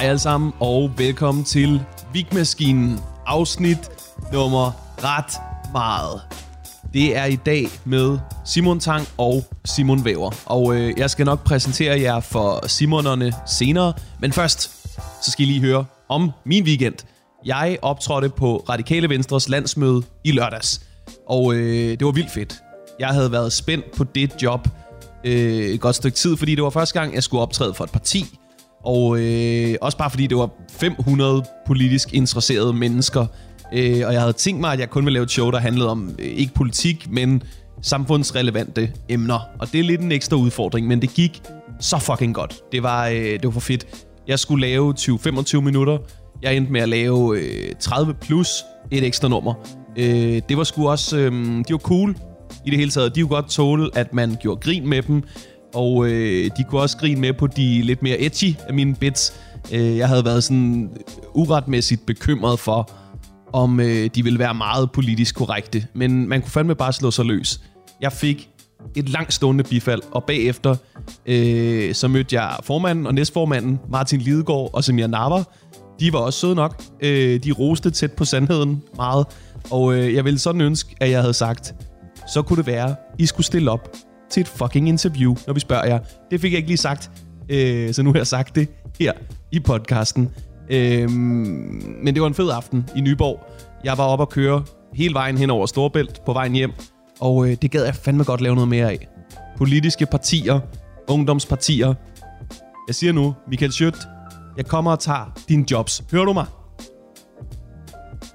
Hej alle sammen, og velkommen til Vigmaskinen, afsnit nummer ret meget. Det er i dag med Simon Tang og Simon Væver. Og øh, jeg skal nok præsentere jer for Simonerne senere. Men først, så skal I lige høre om min weekend. Jeg optrådte på Radikale Venstres landsmøde i lørdags. Og øh, det var vildt fedt. Jeg havde været spændt på det job øh, et godt stykke tid, fordi det var første gang, jeg skulle optræde for et parti. Og øh, også bare fordi det var 500 politisk interesserede mennesker. Øh, og jeg havde tænkt mig, at jeg kun ville lave et show, der handlede om øh, ikke politik, men samfundsrelevante emner. Og det er lidt en ekstra udfordring, men det gik så fucking godt. Det var, øh, det var for fedt. Jeg skulle lave 20-25 minutter. Jeg endte med at lave øh, 30 plus et ekstra nummer. Øh, det var sgu også... Øh, de var cool i det hele taget. De kunne godt tåle, at man gjorde grin med dem. Og øh, de kunne også grine med på de lidt mere edgy af mine bits. Øh, jeg havde været sådan uretmæssigt bekymret for, om øh, de ville være meget politisk korrekte. Men man kunne fandme bare slå sig løs. Jeg fik et langt stående bifald, og bagefter øh, så mødte jeg formanden og næstformanden, Martin Lidegaard og Samir Navar. De var også søde nok. Øh, de roste tæt på sandheden meget. Og øh, jeg ville sådan ønske, at jeg havde sagt, så kunne det være, I skulle stille op til et fucking interview, når vi spørger jer. Det fik jeg ikke lige sagt, øh, så nu har jeg sagt det her i podcasten. Øh, men det var en fed aften i Nyborg. Jeg var oppe at køre hele vejen hen over Storbælt på vejen hjem, og øh, det gad jeg fandme godt lave noget mere af. Politiske partier, ungdomspartier. Jeg siger nu, Michael Schødt, jeg kommer og tager dine jobs. Hører du mig?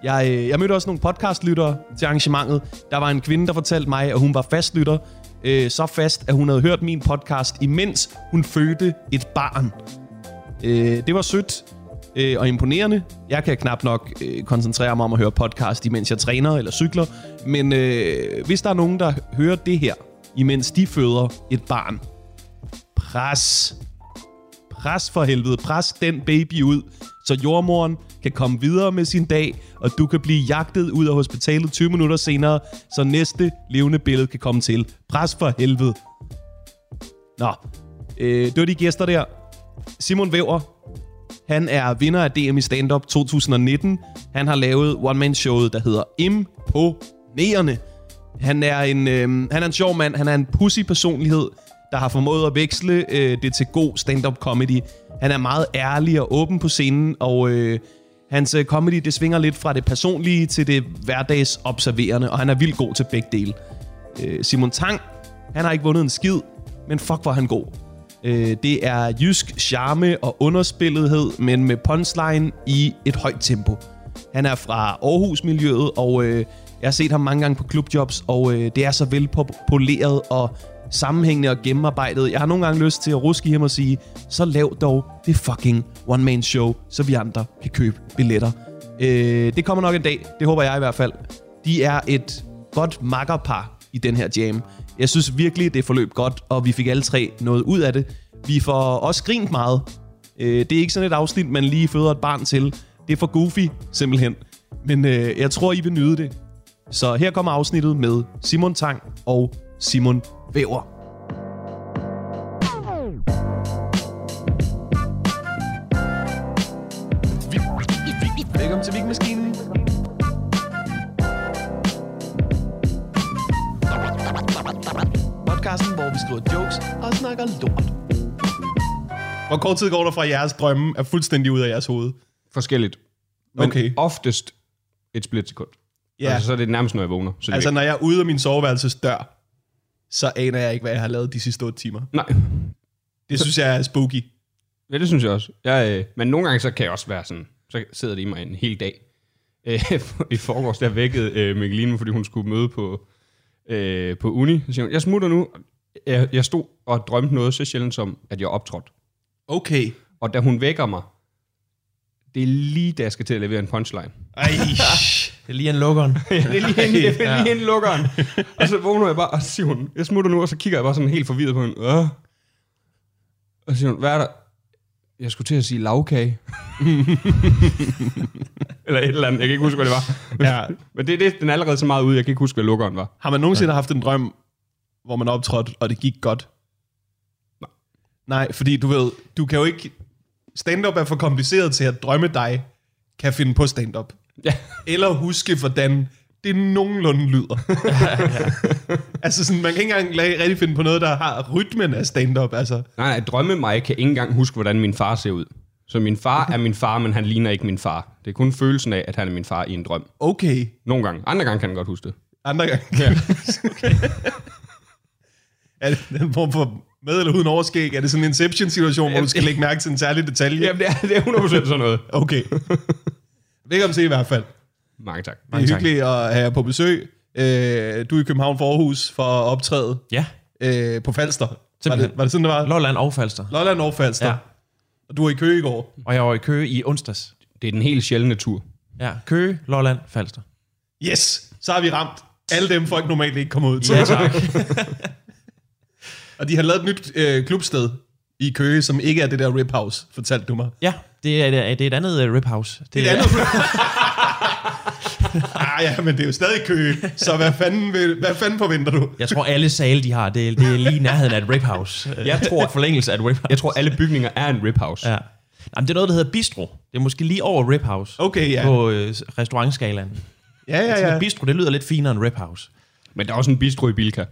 Jeg, øh, jeg mødte også nogle podcastlyttere til arrangementet. Der var en kvinde, der fortalte mig, at hun var fastlytter. Øh, så fast, at hun havde hørt min podcast, imens hun fødte et barn. Øh, det var sødt øh, og imponerende. Jeg kan knap nok øh, koncentrere mig om at høre podcast, imens jeg træner eller cykler. Men øh, hvis der er nogen, der hører det her, imens de føder et barn, pres. Pres for helvede. Pres den baby ud, så jordmoren kan komme videre med sin dag, og du kan blive jagtet ud af hospitalet 20 minutter senere, så næste levende billede kan komme til. Pres for helvede. Nå, øh, det var de gæster der. Simon Væver, han er vinder af DM i stand-up 2019. Han har lavet one-man-showet, der hedder Imponerende. Han er en, øh, han er en sjov mand. Han er en pussy personlighed, der har formået at veksle øh, det til god stand-up comedy. Han er meget ærlig og åben på scenen, og øh, hans øh, comedy det svinger lidt fra det personlige til det hverdags observerende, og han er vildt god til begge dele. Øh, Simon Tang, han har ikke vundet en skid, men fuck hvor han god. Øh, det er jysk charme og underspillethed, men med punchline i et højt tempo. Han er fra Aarhus-miljøet, og øh, jeg har set ham mange gange på klubjobs, og øh, det er så velpoleret og sammenhængende og gennemarbejdet. Jeg har nogle gange lyst til at ruske ham og sige, så lav dog det fucking one-man show, så vi andre kan købe billetter. Øh, det kommer nok en dag, det håber jeg i hvert fald. De er et godt makkerpar i den her jam. Jeg synes virkelig, det forløb godt, og vi fik alle tre noget ud af det. Vi får også grint meget. Øh, det er ikke sådan et afsnit, man lige føder et barn til. Det er for goofy, simpelthen. Men øh, jeg tror, I vil nyde det. Så her kommer afsnittet med Simon Tang og Simon Væver. Velkommen til Vigmaskinen. Podcasten, hvor vi skriver jokes og snakker lort. Hvor kort tid går der fra, at jeres drømme er fuldstændig ud af jeres hoved? Forskelligt. Men Okay. oftest et splitsekund. Ja. Ja. Altså, så er det nærmest, når jeg vågner. Så Altså, altså, når jeg er ude af min soveværelses dør, så aner jeg ikke, hvad jeg har lavet de sidste 8 timer. Nej, Det synes jeg er spooky. ja, det synes jeg også. Jeg, øh, men nogle gange, så kan jeg også være sådan, så sidder det i mig en hel dag. Øh, I forgårs, der vækkede øh, Mikkeline, fordi hun skulle møde på, øh, på uni. Så siger hun, jeg smutter nu. Jeg, jeg stod og drømte noget så sjældent som, at jeg optrådte. Okay. Og da hun vækker mig, det er lige da jeg skal til at levere en punchline. Ej. Det er lige en lukkeren. Ja, det er lige hende, det er lige hende lukkeren. Og så vågner jeg bare, og så siger hun, jeg smutter nu, og så kigger jeg bare sådan helt forvirret på hende. Øh. Og så siger hun, hvad er der? Jeg skulle til at sige lavkage. eller et eller andet, jeg kan ikke huske, hvad det var. Ja. Men det, det, den er allerede så meget ude, jeg kan ikke huske, hvad lukkeren var. Har man nogensinde haft en drøm, hvor man optrådte, og det gik godt? Nej. Nej, fordi du ved, du kan jo ikke... stand-up er for kompliceret til, at drømme dig kan finde på stand-up. Ja. Eller huske, hvordan det nogenlunde lyder. altså sådan, man kan ikke engang la- rigtig finde på noget, der har rytmen af stand-up. Altså, Nej, nej, drømme mig kan ikke engang huske, hvordan min far ser ud. Så min far er min far, men han ligner ikke min far. Det er kun følelsen af, at han er min far i en drøm. okay, Nogle gange. Andre gange kan han godt huske det. andre gange. Ja. okay. er det den form for med eller uden overskæg? Er det sådan en Inception-situation, hvor du skal lægge mærke til en særlig detalje? Jamen, det er, det er 100% sådan noget. Okay. Velkommen til i hvert fald. Mange tak. Det er Mange tak. hyggeligt at have jer på besøg. Øh, du er i København for Aarhus for at optræde Ja, øh, på Falster. Var det, var det sådan, det var? Lolland og Falster. Lolland og Falster. Ja. Ja. Og du var i Køge i går. Og jeg var i Køge i onsdags. Det er den helt sjældne tur. Ja, Køge, Lolland, Falster. Yes, så har vi ramt alle dem, folk normalt ikke kommer ud til. Ja, tak. Og de har lavet et nyt øh, klubsted i Køge, som ikke er det der Rip House, fortalte du mig. Ja, det er, det er et andet uh, rip house. Det, Det er et andet ah, ja, men det er jo stadig Køge, så hvad fanden, vil, hvad fanden forventer du? Jeg tror, alle sale, de har, det er, det er lige i nærheden af et rip house. Jeg tror- forlængelse af et rip house. Jeg tror, alle bygninger er en rip house. Ja. Jamen, det er noget, der hedder bistro. Det er måske lige over rip house. Okay, ja. På øh, restaurantskalaen. Ja, ja, Ja. ja. Bistro, det lyder lidt finere end rip house. Men der er også en bistro i Bilka.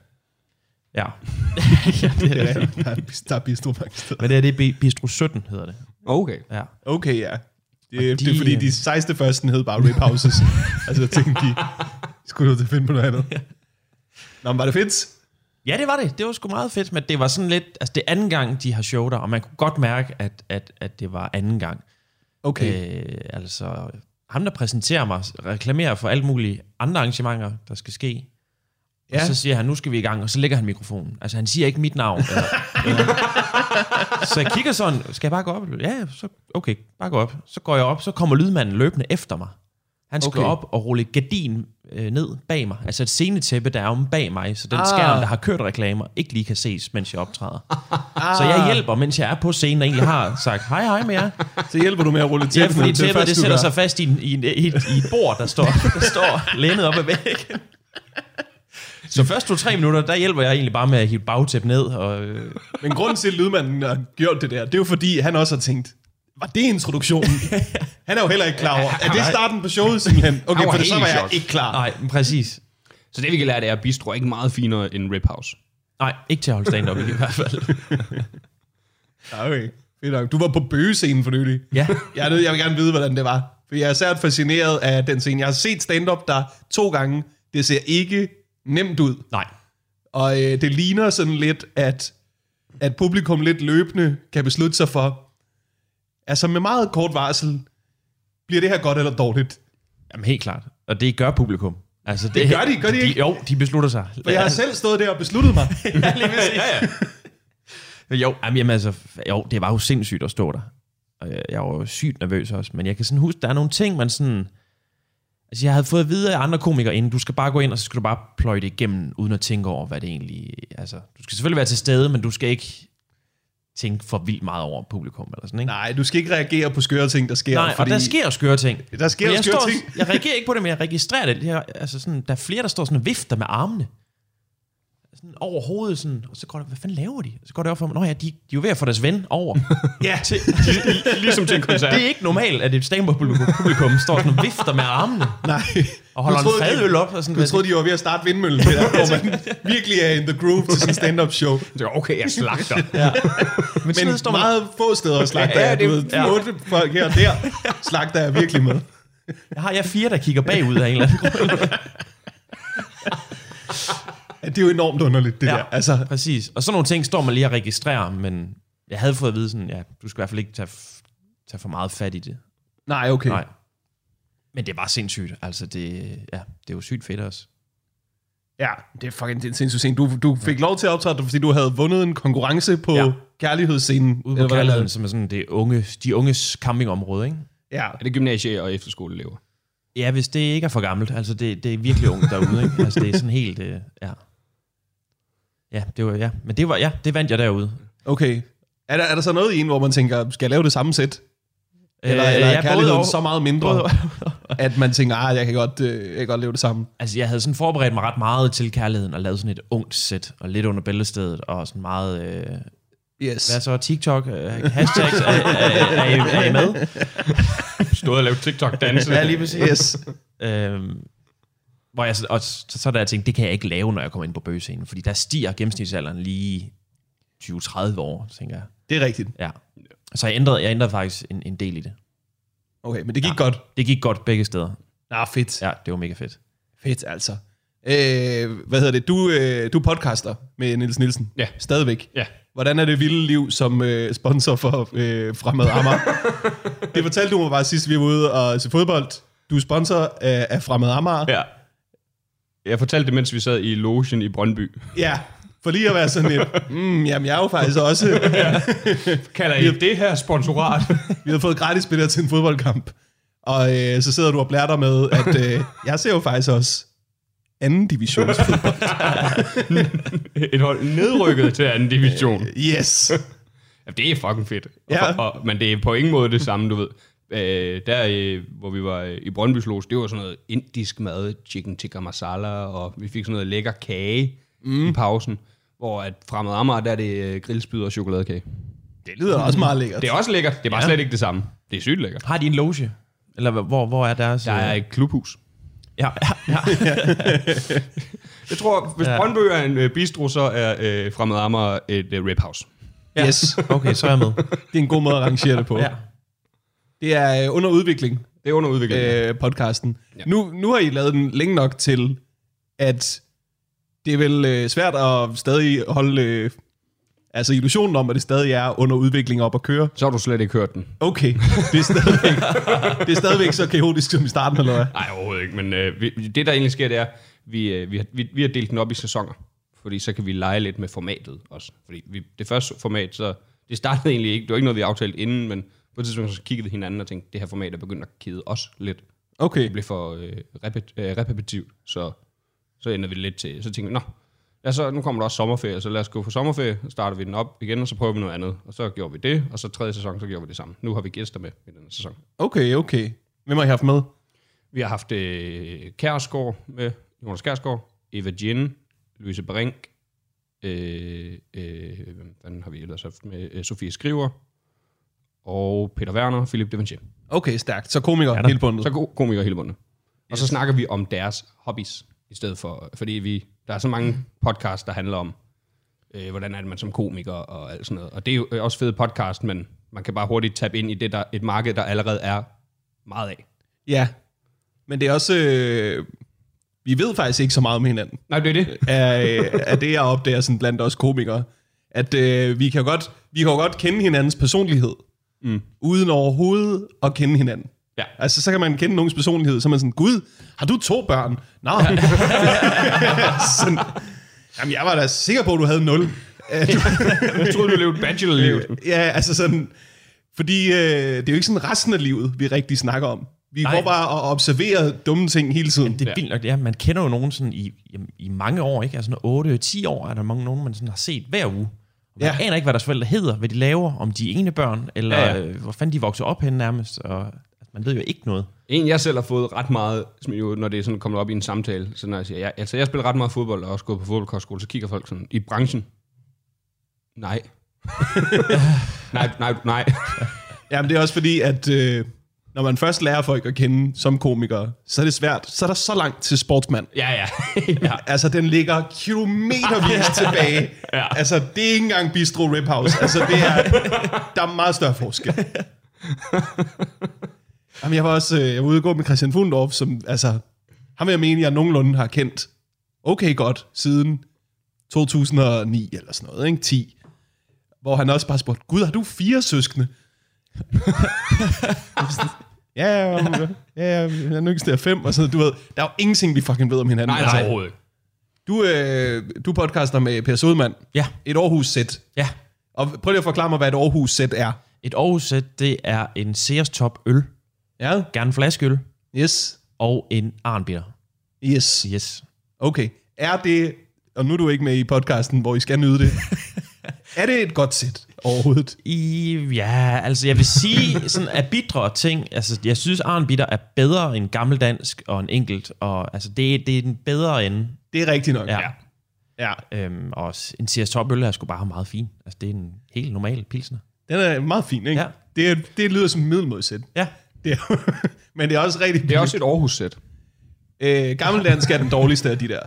Ja. ja det Det er er det. Der er, der er bistro mange steder. Men det er det bi- bistro 17, hedder det. Okay. Ja. Okay, ja. Det, Og de, de, det er fordi, øh, de 16 første hed bare Rip Houses. altså, jeg tænkte, de skulle ud til at finde på noget andet. Nå, men var det fedt? Ja, det var det. Det var sgu meget fedt, men det var sådan lidt... Altså, det er anden gang, de har show der, og man kunne godt mærke, at, at, at det var anden gang. Okay. Øh, altså, ham der præsenterer mig, reklamerer for alle mulige andre arrangementer, der skal ske. Ja. Ja. Og så siger han, nu skal vi i gang, og så lægger han mikrofonen. Altså, han siger ikke mit navn. Eller, eller. Så jeg kigger sådan, skal jeg bare gå op? Ja, så, okay, bare gå op. Så går jeg op, så kommer lydmanden løbende efter mig. Han skal Okay. op og rulle gardin øh, ned bag mig. Altså et scenetæppe, der er om bag mig, så den Ah. skærm, der har kørt reklamer, ikke lige kan ses, mens jeg optræder. Ah. Så jeg hjælper, mens jeg er på scenen, og egentlig har sagt hej hej med jer. Så hjælper du med at rulle Ja, tæppet fordi ned til tæppet, det du sætter sig fast i, en, i, en, i, et, i et bord, der står, der står lænet op ad væggen. Så først to-tre minutter, der hjælper jeg egentlig bare med at hive bagtæppet ned. Og, øh, Men grunden til, at lydmanden har gjort det der, det er jo fordi, han også har tænkt, var det introduktionen? Han er jo heller ikke klar over. Er det starten på showet simpelthen? Okay, for det, så var jeg ikke klar. nej, men præcis. Så det vi kan lære, det er, at bistro er ikke meget finere end rip house. Nej, ikke til at holde stand-up i hvert fald. Okay, fedt nok. Du var på bøgescenen for nylig. Ja. Jeg, nødt- jeg vil gerne vide, hvordan det var. For jeg er særligt fascineret af den scene. Jeg har set stand-up der to gange. Det ser ikke nemt ud. Nej. Og øh, det ligner sådan lidt, at, at publikum lidt løbende kan beslutte sig for, altså med meget kort varsel, bliver det her godt eller dårligt? Jamen helt klart. Og det gør publikum. Altså, Det gør de, gør de ikke? Jo, de beslutter sig. For jeg har selv stået der og besluttet mig. ja, lige ja, ja. Jo, jamen, altså, jo, det var jo sindssygt at stå der. Og jeg, jeg var jo sygt nervøs også. Men jeg kan sådan huske, der er nogle ting, man sådan... Altså, jeg havde fået at vide af andre komikere inden, du skal bare gå ind, og så skal du bare pløje det igennem, uden at tænke over, hvad det egentlig... Altså, du skal selvfølgelig være til stede, men du skal ikke tænke for vildt meget over publikum, eller sådan, ikke? Nej, du skal ikke reagere på skøre ting, der sker. Nej, og der sker skøre ting. Der sker jeg, skøre står, ting. jeg reagerer ikke på det, men jeg registrerer det. Jeg, altså sådan, der er flere, der står sådan og vifter med armene. Sådan over hovedet, sådan, og så går der, hvad fanden laver de? Så går det op for mig, nå ja, de, de er jo ved at få deres ven over. Ja, til, Ligesom til en koncert. det er ikke normalt, at et stand publikum publikum står sådan og vifter med armene, nej. og holder Du troede, en fadøl op. Og sådan, Du troede, de var ved at starte vindmøllen, det der, hvor man virkelig er in the groove til sådan en stand-up show. Så, okay, jeg slagter. ja. Men, Men står man, meget få steder slagter Ja, jeg. det- Du ved, ja. otte folk her og der slagter jeg virkelig med. jeg har jeg fire, der kigger bagud af en eller anden grund. Ja, det er jo enormt underligt, det Ja. der. Altså, Præcis. Og sådan nogle ting står man lige og registrerer, men jeg havde fået at vide sådan, ja, du skal i hvert fald ikke tage, f- tage for meget fat i det. nej, okay. Nej. Men det var sindssygt. Altså, det, ja, det er jo sygt fedt også. Ja, det er fucking det er sindssygt sent. Du, du fik lov til at optræde, fordi du havde vundet en konkurrence på ja. Ja. kærlighedsscenen. Ude på er kærligheden, som er sådan det unge, de unges campingområde, ikke? Ja, Er det gymnasie- og efterskoleelever? Ja, hvis det ikke er for gammelt. Altså, det, det er virkelig ungt derude, ikke? Altså, det er sådan helt, øh, ja. Ja, det var, ja. Men det var, ja, det vandt jeg derude. okay. Er der, er der så noget i en, hvor man tænker, skal jeg lave det samme sæt? Eller, Øh, eller er ja, kærligheden både så meget mindre, at man tænker, ah, jeg kan godt, øh, jeg kan godt lave det samme? altså, jeg havde sådan forberedt mig ret meget til kærligheden, og lavet sådan et ungt sæt, og lidt under bæltestedet, og sådan meget, øh, Yes. Hvad så? TikTok? Uh, hashtags? er, er, er, I, er I med? Stået og lavet TikTok-danse. Ja, lige præcis. Yes. Øhm, hvor jeg, så- og så, så der jeg tænkt, det kan jeg ikke lave, når jeg kommer ind på bøgescenen, fordi der stiger gennemsnitsalderen lige 20-30 år, tænker jeg. Det er rigtigt. Ja. Så jeg ændrede, jeg ændrede faktisk en, en del i det. Okay, men det gik ja. godt. Det gik godt begge steder. Nå, fedt. Ja. Det var mega fedt. Fedt, altså. Øh, hvad hedder det? Du, øh, du podcaster med Niels Nielsen. Ja. Stadigvæk. Ja. Hvordan er det vilde liv som øh, sponsor for øh, Fremad Amager? det fortalte du mig bare sidst, vi var ude og se fodbold. Du er sponsor af, af Fremad Amager. Ja. Jeg fortalte det, mens vi sad i logen i Brøndby. Ja, for lige at være sådan et, mm, jamen jeg er jo faktisk også, Kalder I det her sponsorat? vi har fået gratis billetter til en fodboldkamp, og øh, så sidder du og blærer dig med, at øh, jeg ser jo faktisk også anden divisionsfodbold. Et hold nedrykket til anden division. Yes. Ja, det er fucking fedt. Ja. Og, og, men det er på ingen måde det samme, du ved. Øh, der, øh, hvor vi var øh, i Brøndby's Loge, det var sådan noget indisk mad, chicken tikka masala, og vi fik sådan noget lækker kage mm. i pausen. Hvor at fremad Amager, der er det øh, grillspyd og chokoladekage. Det lyder også meget lækkert. Det er også lækkert. Det er bare Ja. slet ikke det samme. Det er sygt lækkert. Har de en loge? Eller hvor, hvor er deres... Der er et klubhus. Ja, ja, ja. Jeg tror, hvis Ja. ja. Brøndby er en bistro, så er øh, fremad Amager et øh, ribhouse. Yes, Okay, så er jeg med. det er en god måde at rangere det på. Ja. Det er øh, under udvikling, Det er under udvikling. Øh. podcasten. Ja. Nu, nu har I lavet den længe nok til, at det er vel øh, svært at stadig holde øh, altså illusionen om, at det stadig er under udvikling op at køre. Så har du slet ikke hørt den. Okay, det er stadigvæk, det er stadigvæk så kaotisk som i starten, eller hvad? Nej, overhovedet ikke. Men øh, vi, det, der egentlig sker, det er, vi, øh, vi, har, vi, vi har delt den op i sæsoner. Fordi så kan vi lege lidt med formatet også. Fordi vi, det første format, så det startede egentlig ikke, det var ikke noget, vi aftalte inden, men på et tidspunkt så kiggede vi hinanden og tænkte, det her format er begyndt at kede os lidt. Okay, Det blev for øh, repet, øh, repetitivt, så, så ender vi lidt til, så tænkte vi, nå, ja, så, nu kommer der også sommerferie, så lad os gå på sommerferie, så starter vi den op igen, og så prøver vi noget andet. Og så gjorde vi det, og så tredje sæson, så gjorde vi det samme. Nu har vi gæster med i denne sæson. okay, okay. Hvem har I haft med? Vi har haft øh, Kærsgaard med, Jonas Kærsgaard, Eva Jin, Louise Brink, øh, øh, hvem fanden har vi ellers haft med? Øh, Sofie Skriver, og Peter Werner, Philip Devanchier. Okay, stærkt. Så komiker der- hele bundet. Så ko- komikere hele bundet. Og så snakker vi om deres hobbies, i stedet for, fordi vi, der er så mange podcasts, der handler om, øh, hvordan er det man som komiker og alt sådan noget. Og det er jo også fed podcast, men man kan bare hurtigt tabe ind i det, der, et marked, der allerede er meget af. Ja, men det er også... Øh, vi ved faktisk ikke så meget om hinanden. Nej, det er det. af, af det, jeg opdager sådan blandt os komikere. At øh, vi, kan godt, vi kan godt kende hinandens personlighed, mm. uden overhovedet at kende hinanden. Ja. Altså, så kan man kende nogens personlighed, så er man sådan, Gud, har du to børn? Nå. sådan, jamen, jeg var da sikker på, at du havde nul. Øh, Jeg troede, du levede bachelorlivet. ja, altså sådan, fordi øh, det er jo ikke sådan resten af livet, vi rigtig snakker om. Vi Nej. går bare og observerer dumme ting hele tiden. Det er Ja. vildt nok. Ja, man kender jo nogen sådan i, i, i mange år, ikke? Altså 8-10 år er der mange nogen, man sådan har set hver uge. Og Man Ja. aner ikke, hvad deres forældre hedder, hvad de laver, om de er ene børn, eller Ja, ja, ja. hvor fanden de vokser op hen nærmest. Og, man ved jo ikke noget. En, jeg selv har fået ret meget, jo, når det er sådan kommet op i en samtale, så når jeg siger, ja, altså jeg spiller ret meget fodbold, og også gået på fodboldkostskole, så kigger folk sådan, i branchen? Nej. nej, nej, nej. Jamen, det er også fordi, at øh, når man først lærer folk at kende som komikere, så er det svært. Så er der så langt til sportsmand. Ja, ja. ja. Altså, den ligger kilometervis tilbage. Ja. Altså, det er ikke engang Bistro Rip House. Altså, det er, der er meget større forskel. Jamen, jeg var også øh, jeg var ude og gå med Christian Fundorf, som, altså, ham vil jeg mene, jeg nogenlunde har kendt okay godt siden 2009 eller sådan noget, ikke? 10. Hvor han også bare spurgte, Gud, har du fire søskende? ja, ja, ja, ja, er nu fem, og sådan, du ved, der er jo ingenting, vi fucking ved om hinanden. Nej, Altså, nej, overhovedet ikke. du, øh, du podcaster med Per Sodman. Ja. Et Aarhus-sæt. Ja. Og prøv lige at forklare mig, hvad et Aarhus-sæt er. Et Aarhus-sæt, det er en Sears Top øl, Ja. gerne flaskeøl, Yes. og en Arnbitter. Yes. Yes. Okay. Er det, og nu er du ikke med i podcasten, hvor I skal nyde det. er det et godt sæt overhovedet? I, ja, altså jeg vil sige, sådan af bitre ting, altså jeg synes Arnbitter er bedre end gammeldansk og en enkelt, og altså det, det er den bedre ende. Det er rigtigt nok. Ja. Ja, Øhm, og en CS Top øl er sgu bare meget fin. Altså, det er en helt normal pilsner. den er meget fin, ikke? Ja. Det, er, det lyder som middelmodsæt. Ja. Det er, men det er også rigtig Det er også et Aarhus-sæt. Øh, gammeldansk er den dårligste af de der.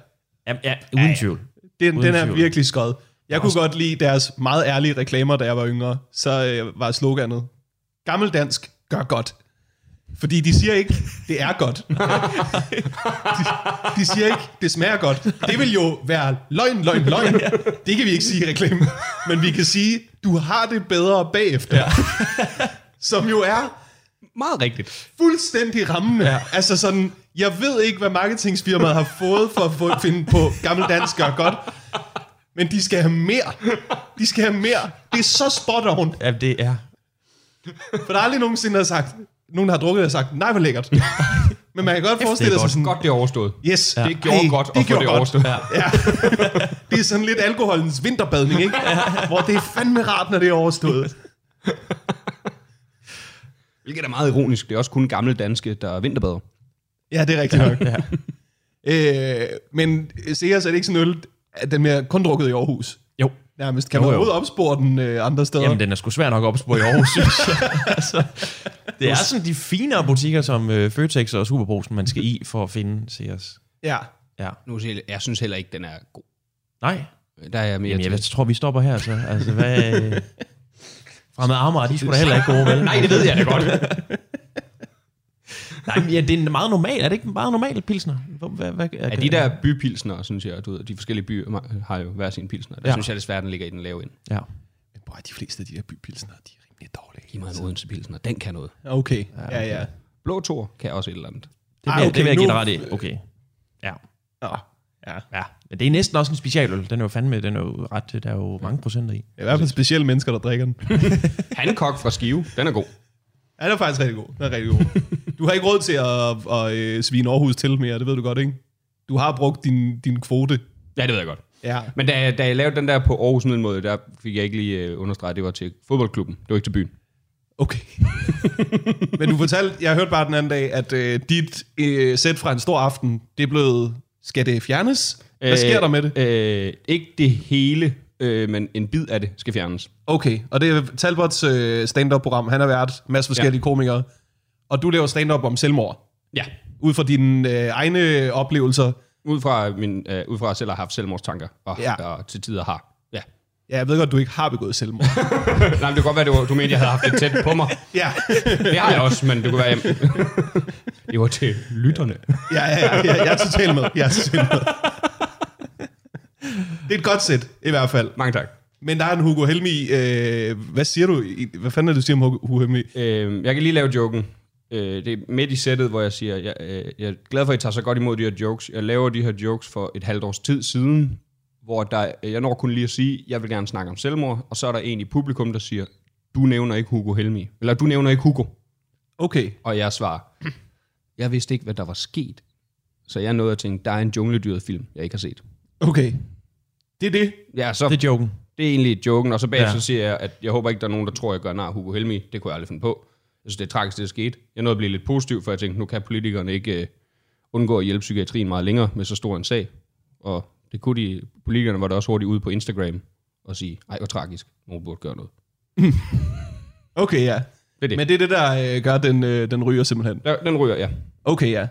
Ja, ja uden tvivl. Den, Uden den er tvivl. virkelig skød. Jeg kunne godt lide deres meget ærlige reklamer, da jeg var yngre. Så øh, var sloganet, gammeldansk gør godt. Fordi de siger ikke, det er godt. De, de siger ikke, det smager godt. Det vil jo være løgn, løgn, løgn. Det kan vi ikke sige i reklamen. Men vi kan sige, du har det bedre bagefter. Som jo er Meget rigtigt. fuldstændig rammende. Ja. Altså sådan, jeg ved ikke, hvad marketingsfirmaet har fået for at finde på gammeldansk gør godt, men de skal have mere. De skal have mere. Det er så spot on. Ja, det er... For der er aldrig nogensinde, der har sagt, nogen har drukket og sagt, nej, hvor lækkert. Men man kan godt forestille sig godt. sådan, Godt det er overstået. yes, Det gjorde godt at få det overstået. Ja. ja. det er sådan lidt alkoholens vinterbadning, ikke? Hvor det er fandme rart, når det er overstået. Hvilket er meget ironisk. Det er også kun gamle danske, der er vinterbader. Ja, det er rigtigt nok. Ja. Øh, men Sears er det ikke sådan øl, den er kun drukket i Aarhus. Jo. Nærmest. Kan Jo, man jo. overhovedet opspore den øh, andre steder? Jamen, den er sgu svær nok at opspore i Aarhus, synes jeg. altså, det er sådan de finere butikker som øh, Føtex og Superbrusen, man skal i for at finde Sears. Ja. Ja. Nu jeg, jeg synes heller ikke, den er god. Nej. Der er jeg mere Jamen, til. jeg tror, vi stopper her, så. Altså, hvad... Øh, Fremad Amager, de skulle da heller ikke gode, vel? Nej, det ved jeg da godt. Nej, men ja, det er meget normalt. Er det ikke meget normalt, pilsner? Hvad, hvad, hvad, Ja, de der bypilsner, synes jeg, du ved, de forskellige byer har jo hver sin pilsner. Der Ja. ja. synes jeg desværre, den ligger i den lave ind. Ja. Men bror, de fleste af de der bypilsner, de er rimelig dårlige. Giv mig en Odense pilsner, den kan noget. Okay, ja, ja. Blå Tor kan også et eller andet. Det vil, Ah, okay, det vil jeg give dig ret i. Okay. Ja. Nå, ja. ja. Men det er næsten også en specialøl. Den er jo fandme, den er jo ret, der er jo mange procenter i. Det er i hvert fald specielle mennesker, der drikker den. Hancock fra Skive, den er god. Ja, den er faktisk rigtig god. Den er rigtig god. Du har ikke råd til at, at, øh, svine Aarhus til mere, det ved du godt, ikke? Du har brugt din, din kvote. Ja, det ved jeg godt. Ja. Men da, da jeg lavede den der på Aarhus Middelmåde, der fik jeg ikke lige uh, understreget, at det var til fodboldklubben. Det var ikke til byen. Okay. Men du fortalte, jeg hørte bare den anden dag, at øh, dit øh, sæt fra en stor aften, det er blevet, skal det fjernes? Hvad sker der med det? Øh, ikke det hele, øh, men en bid af det skal fjernes. Okay, og det er Talbots øh, stand-up-program. Han har været masse forskellige ja. komikere. Og du laver stand-up om selvmord. Ja. Ud fra dine øh, egne oplevelser. Ud fra, min, øh, ud fra at jeg selv har haft selvmordstanker, og, Ja. og til tider har. Ja. Ja, jeg ved godt, du ikke har begået selvmord. Nej, men det kan godt være, var, du mente, jeg havde haft det tæt på mig. ja. Det har jeg også, men det kunne være, jeg... det var til lytterne. Ja, ja, ja, ja, jeg er totalt med. Jeg er totalt med. Det er et godt sæt, i hvert fald. Mange tak. Men der er en Hugo Helmi. Øh, hvad siger du? Hvad fanden er det, du siger om Hugo Hugo Helmi? Øh, jeg kan lige lave joken. Øh, det er midt i sættet, hvor jeg siger, jeg, øh, jeg er glad for, at I tager så godt imod de her jokes. Jeg laver de her jokes for et halvt års tid siden, hvor der, jeg når kun lige at sige, jeg vil gerne snakke om selvmord, og så er der en i publikum, der siger, du nævner ikke Hugo Helmi. Eller du nævner ikke Hugo. Okay. Og jeg svarer, jeg vidste ikke, hvad der var sket. Så jeg nåede at tænke, der er en jungledyret film, jeg ikke har set. Okay. Det er det. Ja, så Det er joken. det er egentlig joken, og så bagefter Ja. ja. siger jeg, at jeg håber ikke, der er nogen, der tror, jeg gør nar Hugo Helmi. Det kunne jeg aldrig finde på. Jeg synes, det er tragisk, det der skete. Jeg nåede at blive lidt positiv, for jeg tænkte, nu kan politikerne ikke uh, undgå at hjælpe psykiatrien meget længere med så stor en sag. Og det kunne de, politikerne var der også hurtigt ude på Instagram og sige, ej, hvor tragisk, nogen burde gøre noget. Okay, ja. Det er det. Men det er det, der øh, gør, den, øh, den ryger simpelthen. Der, den ryger, ja. Okay, ja.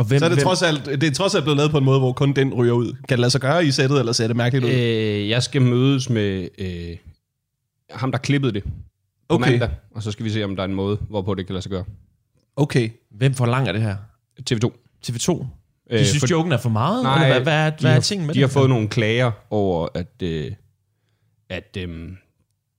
Og hvem, Så er det, hvem, trods alt, det er trods alt blevet lavet på en måde, hvor kun den ryger ud. Kan det lade sig gøre i sættet, eller ser det mærkeligt ud? Øh, jeg skal mødes med øh, ham, der klippede det på Okay. mandag, og så skal vi se, om der er en måde, hvorpå det kan lade sig gøre. Okay. hvem forlanger det her? TV2. TV2? De Øh, synes, for- joken er for meget? Nej, eller hvad, hvad, er, de hvad er har- tingen med De det? har fået nogle klager over, at, øh, at øh,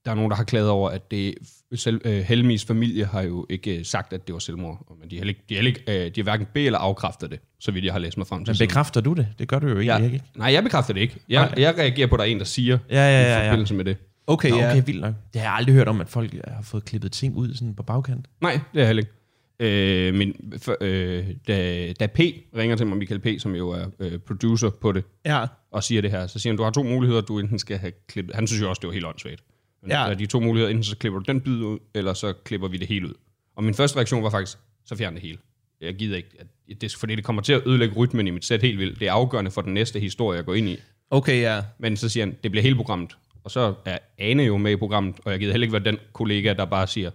der er nogen, der har klaget over, at det, selv, øh, Helmis familie har jo ikke øh, sagt, at det var selvmord. Men de har, ikke, de har, ikke, øh, de har hverken be- eller afkræftet det, så vidt jeg har læst mig frem til. Men bekræfter du det? Det gør du jo ja, ikke. Nej, jeg bekræfter det ikke. Jeg, Nej. jeg reagerer på, at der er en, der siger Ja, ja, i ja, ja. forbindelse med det. Okay, Nå, ja. okay, vildt nok. Det har jeg aldrig hørt om, at folk har fået klippet ting ud sådan på bagkant. Nej, det er jeg heller ikke. Øh, men for, øh, da, da P ringer til mig, Michael P., som jo er øh, producer på det, Ja. og siger det her, så siger han, du har to muligheder, du enten skal have klippet. Han synes jo også, det var helt åndssvagt. Men Ja. der er de to muligheder, enten så klipper du den bid ud, eller så klipper vi det hele ud. Og min første reaktion var faktisk, så fjern det hele. Jeg gider ikke, at det, fordi det kommer til at ødelægge rytmen i mit sæt helt vildt. Det er afgørende for den næste historie, jeg går ind i. Okay, ja. Men så siger han, det bliver hele programmet. Og så er Ane jo med i programmet, og jeg gider heller ikke være den kollega, der bare siger,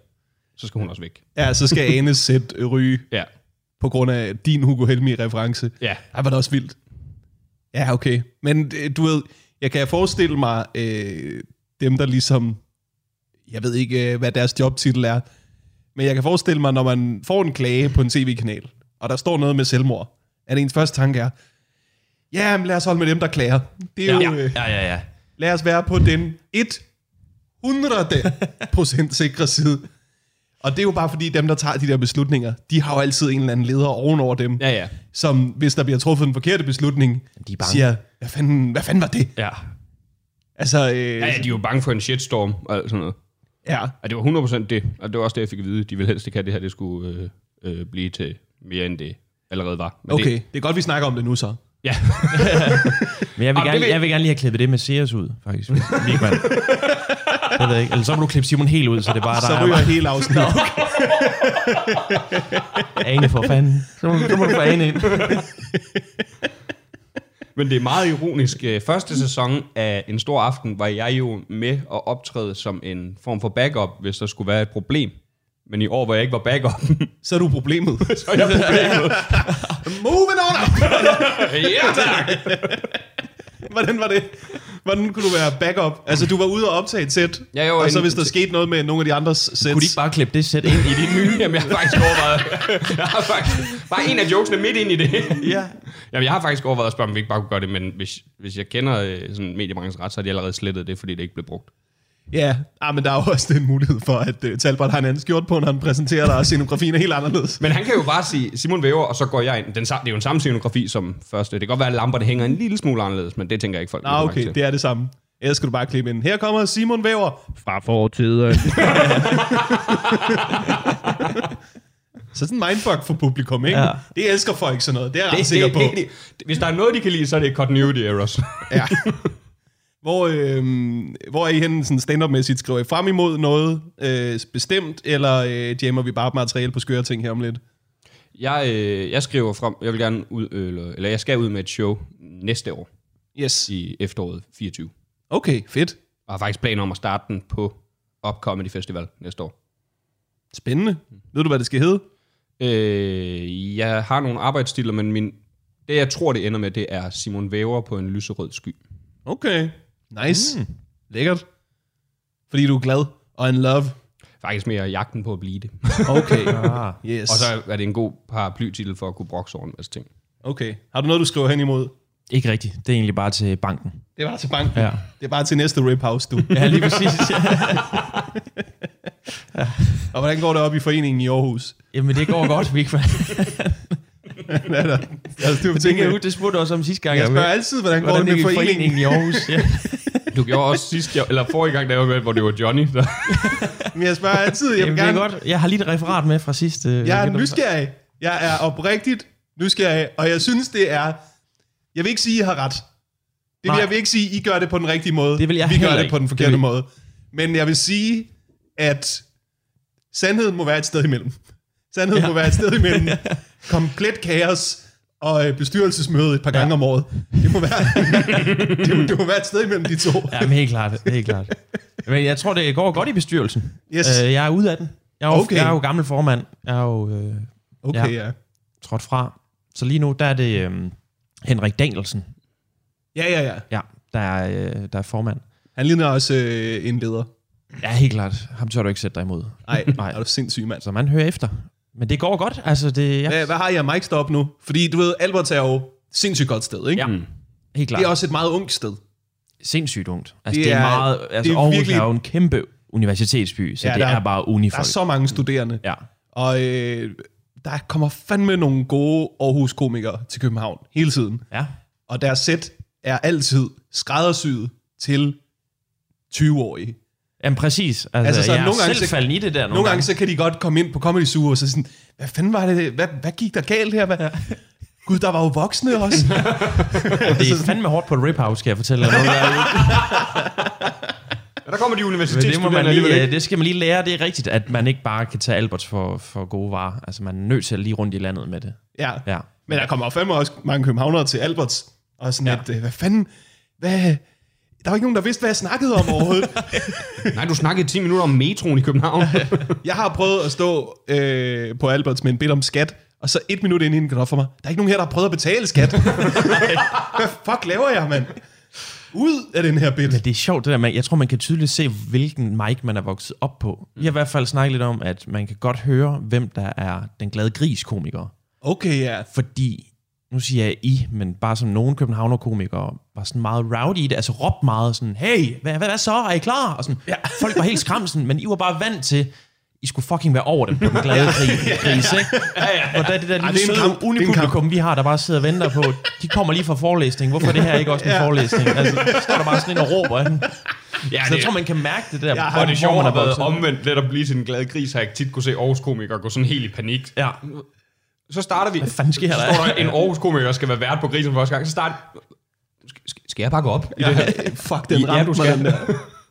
så skal hun også væk. Ja, så skal Anes sæt ryge Ja, på grund af din Hugo Helmi-reference. ja. Ej, var det også vildt. Ja, okay. Men øh, du ved, jeg kan forestille mig, øh, dem der ligesom, jeg ved ikke, øh, hvad deres jobtitel er, men jeg kan forestille mig, når man får en klage på en tv-kanal, og der står noget med selvmord, at ens første tanke er, ja, men lad os holde med dem, der klager. Det er Ja, jo, øh, ja, ja, ja. lad os være på den 100% sikre side. Og det er jo bare fordi, dem, der tager de der beslutninger, de har jo altid en eller anden leder ovenover dem, Ja, ja. som hvis der bliver truffet en forkerte beslutning, De er bange. siger, hvad fanden, hvad fanden var det? Ja. Altså, øh, Ja, ja, de er jo bange for en shitstorm og alt sådan noget. ja. Og det var 100% det, og det var også det, jeg fik at vide. De ville helst ikke have, det her det skulle øh, øh, blive til mere, end det allerede var. Men Okay, Det, det er godt, vi snakker om det nu så. ja, Men jeg vil, Jamen, gerne, vil- jeg vil gerne lige have klippet det med Sears ud, faktisk. Vigman. Jeg ved ikke. Eller så må du klippe Simon helt ud, så det er bare Så der. ryger hele afsnit. Ane for fanden. Så må, så må du få Ane ind. men det er meget ironisk. Øh, Første sæson af En Stor Aften var jeg jo med at optræde som en form for backup, hvis der skulle være et problem. Men i år, hvor jeg ikke var backup, Så er du problemet. så er jeg problemet. Moving on up! ja, tak! Hvordan var det? Hvordan kunne du være backup? Altså, du var ude og optage et sæt, Ja, var og så hvis der skete noget med nogle af de andres sæt, Kunne de ikke bare klippe det sæt ind i dit nye? Jamen, jeg har faktisk overvejet... Jeg har faktisk, bare en af jokesene midt ind i det. Ja. Jamen, jeg har faktisk overvejet at spørge, om vi ikke bare kunne gøre det, men hvis, hvis jeg kender øh, sådan mediebranchens ret, så har de allerede slettet det, fordi det ikke blev brugt. Ja, ah, men der er jo også den mulighed for, at uh, Talbot har en anden skjort på, når han præsenterer dig, og scenografien er helt anderledes. Men han kan jo bare sige Simon Væver, og så går jeg ind. Den, det er jo en samme scenografi som første. Det kan godt være, at lamperne hænger en lille smule anderledes, men det tænker jeg ikke folk Nå, okay, til. det er det samme. Ellers skal du bare klippe ind. Her kommer Simon Væver. Fra fortiden. Så sådan en mindfuck for publikum, ikke? Ja. Det elsker folk sådan noget. Det er jeg ret det, sikker det, på. det, det, det, hvis der er noget, de kan lide, så er det continuity errors. Ja. Hvor, øh, hvor er I henne sådan stand-up-mæssigt? Skriver I frem imod noget øh, bestemt, eller øh, jammer vi bare materiale på skøre ting her om lidt? jeg, øh, jeg skriver frem, jeg vil gerne ud, øh, eller, eller jeg skal ud med et show næste år, Yes. i efteråret 24. Okay, fedt. Og har faktisk planer om at starte den på Up Comedy Festival næste år. Spændende. Ved du, hvad det skal hedde? Øh, jeg har nogle arbejdsstiler, men min, det jeg tror, det ender med, det er Simon Væver på en lyserød sky. Okay. Nice. Mm. Lækkert. Fordi du er glad og in love. Faktisk mere jagten på at blive det. Okay. Ah. Yes. Og så er det en god paraplytitel for at kunne brokse over en masse ting. Okay. Har du noget, du skriver hen imod? Ikke rigtigt. Det er egentlig bare til banken. Det er bare til banken. Ja. Det er bare til næste rip house, du. Ja, lige præcis. og hvordan går det op i foreningen i Aarhus? Jamen, det går godt, Vigman. Hvad er der? Altså, du Det kan jeg det spurgte du også om sidste gang. jeg spørger altid, hvordan går Hvordan det det med foreningen? foreningen i Aarhus. Ja. Du gjorde også sidst, jeg, eller forrige gang, jeg var med, hvor det var Johnny. Der. Men jeg spørger altid. Jeg, Jamen, det er gerne, godt. Jeg har lige et referat med fra sidste. jeg er nysgerrig. Jeg er oprigtigt nysgerrig, og jeg synes, det er... Jeg vil ikke sige, at I har ret. Det vil, Nej. jeg vil ikke sige, at I gør det på den rigtige måde. Det vil jeg Vi gør heller det ikke. på den Det forkerte vil- måde. Men jeg vil sige, at sandheden må være et sted imellem. Sandheden. Ja. må være et sted imellem komplet kaos og øh, bestyrelsesmøde et par gange Ja. om året. Det må være, det, må, det må være et sted imellem de to. Ja, men helt klart. Helt klart. Men jeg tror, det går godt i bestyrelsen. Yes. Øh, jeg er ude af den. Jeg er, jo, Okay. jeg er jo gammel formand. Jeg er jo øh, Okay, Ja. ja. trådt fra. Så lige nu, der er det øh, Henrik Danielsen, Ja, ja, ja. ja, der, er, øh, der er formand. Han ligner også øh, en leder. Ja, helt klart. Ham tør du ikke sætte dig imod. Nej, Nej. er du sindssyg, mand. Så man hører efter. Men det går godt. Altså, det ja, Hvad, hvad har I af mic stop nu? Fordi du ved, Albert er jo sindssygt godt sted, ikke? Ja. Mm. helt klart. Det er også et meget ungt sted. sindssygt ungt. Altså, Det det, er, er- meget... Altså, det er Aarhus virkelig- er jo en kæmpe universitetsby, så Ja, det der er- bare Der er unifolk. så mange studerende. Ja. Og øh, der kommer fandme nogle gode Aarhus-komikere til København hele tiden. ja. Og deres sæt er altid skræddersyet til 20-årige. Jamen præcis. Altså, Altså, altså så jeg nogle gange selv så- i det der nogle, Nogle gange så kan de godt komme ind på Comedy Zoo og så sådan, hvad fanden var det? Hvad, hvad gik der galt her? Hvad? Gud, der var jo voksne også. Det er fandme hårdt på et rip house, skal jeg fortælle dig. Noget, der er- Er der kommer de det, universitetsstuderende alligevel lige, ikke. det skal man lige lære. Det er rigtigt, at man ikke bare kan tage Alberts for, for gode varer. Altså, man er nødt til at lige rundt i landet med det. Ja. Ja. Men der kommer jo fandme også mange københavnere til Alberts. Og sådan Ja. at, øh, hvad fanden, hvad... Der var ikke nogen, der vidste, hvad jeg snakkede om overhovedet. Nej, du snakkede 10 minutter om metroen i København. jeg har prøvet at stå øh, på Alberts med en bid om skat, og så et minut inden den op for mig. Der er ikke nogen her, der har prøvet at betale skat. hvad fuck laver jeg, mand? Ud af den her bit. Men det er sjovt, det der med, jeg tror, man kan tydeligt se, hvilken mic man er vokset op på. Vi har i hvert fald snakket lidt om, at man kan godt høre, hvem der er den glade gris-komiker. Okay, ja. Fordi, nu siger jeg I, men bare som nogle københavner-komikere var sådan meget rowdy i det, altså råbte meget sådan, hey, hvad, hvad, hvad så, er I klar? Og sådan, ja. Folk var helt skræmsen, men I var bare vant til, I skulle fucking være over dem på den glade gris, gris ikke? Ja, ja. Og der er det der lille det en søde. Det unipublikum, vi har, der bare sidder og venter på, de kommer lige fra forelæsning, hvorfor er det her ikke også en Ja. forelæsning? Altså, så står der bare sådan en og råber. Ikke? ja, Så jeg tror, man kan mærke det der. Har hvor det man har været omvendt let at blive til en glad gris, har jeg tit kunne se Aarhus komikere gå sådan helt i panik. Ja. Så starter vi. Hvad fanden sker så der? står der en Aarhus komiker, der skal være vært på grisen for første gang. Så starter skal, jeg gå op i det her? Fuck, den Ja, ramte du mig, skal. der.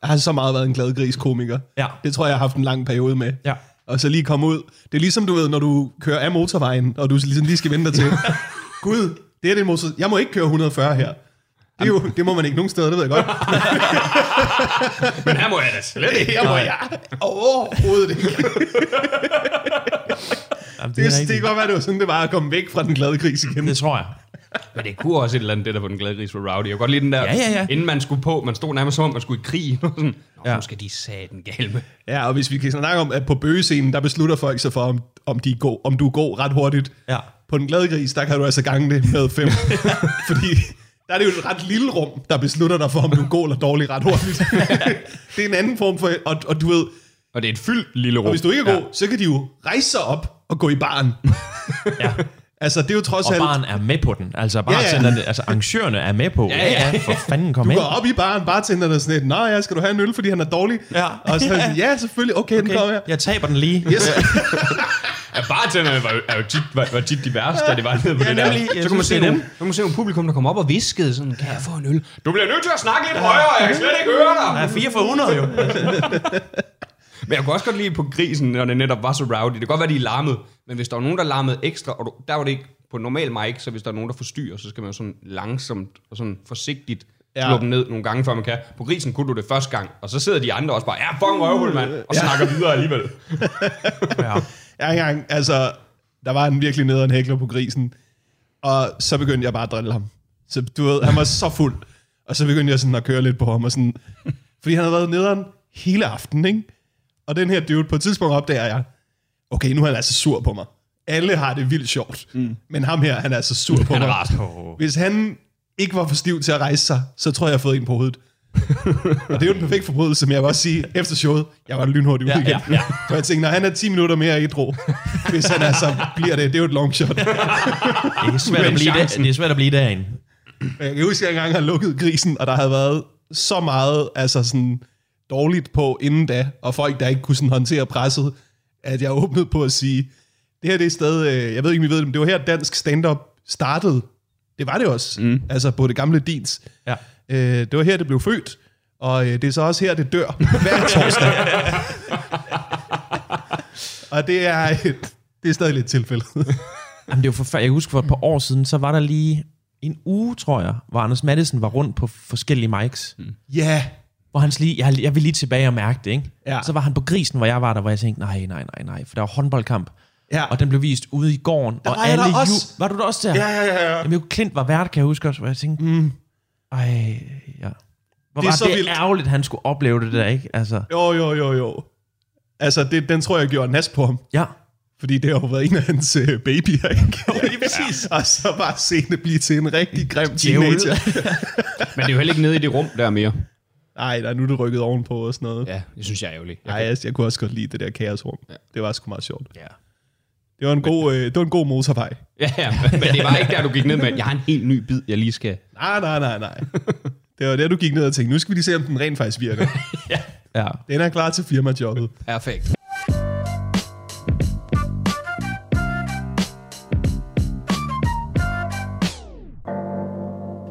Jeg har så meget været en glad gris-komiker. Ja. Det tror jeg, jeg har haft en lang periode med. Ja. Og så lige komme ud. Det er ligesom, du ved, når du kører af motorvejen, og du ligesom lige skal vente dig til. Gud, det er det motor... Jeg må ikke køre 140 her. Det, er jo, det må man ikke nogen steder, det ved jeg godt. Men her må jeg da slet ikke. Her må jeg overhovedet ikke. Jamen, Det, det, det rigtigt. kan godt være, det var sådan, det var at komme væk fra den glade gris igen. Det tror jeg. Men det kunne også et eller andet, det der på den glade gris for Rowdy. Jeg kunne godt lide den der, Ja, ja, ja. inden man skulle på, man stod nærmest som om, man skulle i krig. Sådan, Nå, Ja. nu skal de saten galme. Ja, og hvis vi kan snakke om, at på bøgescenen, der beslutter folk sig for, om, om, de er god, om du er god ret hurtigt. Ja. På den glade gris, der kan du altså gange det med fem. Fordi der er det jo et ret lille rum, der beslutter dig for, om du er god eller dårlig ret hurtigt. det er en anden form for... Og, og du ved, Og det er et fyldt lille rum. og hvis du ikke er god, ja. så kan de jo rejse sig op og gå i baren. Ja. Altså, det er jo trods Og alt... baren er med på den. Altså, Ja, ja. bartenderne, altså arrangørerne er med på. Ja, ja. For fanden, kom Du ind. går op i baren, bartenderen er sådan lidt, Nå ja, skal du have en øl, fordi han er dårlig? Ja. Og så er ja, selvfølgelig, okay, okay. den kommer her. Jeg taber den lige. Yes. Ja, bartenderne var, jo- er jo tit, var, var tit de værste, da det var nede på Ja, det der. nemlig. Så kunne man se nogle, dem. så kunne man se nogle publikum, der kom op og viskede sådan, kan jeg få en øl? Du bliver nødt til at snakke lidt højere, jeg kan slet ikke høre dig. Ja, 4 for 100 jo. Men jeg kunne også godt lide på grisen, når det netop var så rowdy. Det kan godt være, de larmede, men hvis der var nogen, der larmede ekstra, og du, der var det ikke på normal mic, så hvis der er nogen, der forstyrrer, så skal man jo sådan langsomt og sådan forsigtigt Ja. slå dem ned nogle gange, før man kan. På grisen kunne du det første gang, og så sidder de andre også bare, ja, fucking røvhul, mand, og snakker videre alligevel. Ja. Jeg engang, altså, der var en virkelig nederen hækler på grisen, og så begyndte jeg bare at drille ham. Så du ved, han var så fuld, og så begyndte jeg sådan at køre lidt på ham, og sådan, fordi han havde været nederen hele aftenen, ikke? Og den her dude, på et tidspunkt opdager jeg, okay, nu er han altså sur på mig. Alle har det vildt sjovt, mm. men ham her, han er altså sur på Han er mig. ret. Hvis han ikke var for stiv til at rejse sig, så tror jeg, jeg har fået en på hovedet. og det er jo den perfekte forbrydelse, men jeg vil også sige, efter showet, jeg var lynhurtigt ude Ja, igen. ja, ja. Så jeg tænkte, når han er 10 minutter mere i dro, hvis han altså bliver det, det er jo et long shot. Det er svært at blive, der, det er svært at blive derinde. Jeg kan huske, at jeg engang har lukket grisen, og der havde været så meget altså sådan, dårligt på inden da, og folk, der ikke kunne sådan håndtere presset, at jeg åbnede på at sige, det her det er et sted, øh, jeg ved ikke, om I ved det, men det var her dansk stand-up startede. Det var det også, mm. altså på det gamle Dins. Ja. Øh, det var her, det blev født, og øh, det er så også her, det dør hver torsdag. og det er, et, det er stadig lidt tilfældet. Jamen, det var for, jeg kan huske, for et par år siden, så var der lige en uge, tror jeg, hvor Anders Madsen var rundt på forskellige mics. Mm. Ja, Hvor han lige, jeg, jeg vil lige tilbage og mærke det, ikke? Ja. Så var han på grisen, hvor jeg var der, hvor jeg tænkte, nej, nej, nej, nej, for der var håndboldkamp. ja. Og den blev vist ude i gården. Der og var jeg der også. Var du der også der? ja, ja, ja, ja. Jamen, jo, Klint var vært, kan jeg huske også, hvor jeg tænkte, mm. ej, ja. Hvor Det er var så det vildt. ærgerligt, han skulle opleve det der, ikke? Altså, Jo, jo, jo, jo. Altså, det, den tror jeg gjorde nas på ham. ja. Fordi det har jo været en af hans øh, babyer, ikke? Jo, lige præcis. Ja. Og så bare se det blive til en rigtig grim teenager. Men det er jo heller ikke nede i det rum der mere. Nej, der er nu det rykket ovenpå og sådan noget. Ja, det synes jeg er ærgerligt. Jeg Nej, jeg, jeg kunne også godt lide det der kaosrum. Ja. Det var sgu meget sjovt. ja. Det var en god, øh, det var en god motorvej. Ja, ja, men det var ikke der, du gik ned med, jeg har en helt ny bid, jeg lige skal... Nej, nej, nej, nej. Det var der, du gik ned og tænkte, nu skal vi lige se, om den rent faktisk virker. ja. Den er klar til firmajobbet. Perfekt.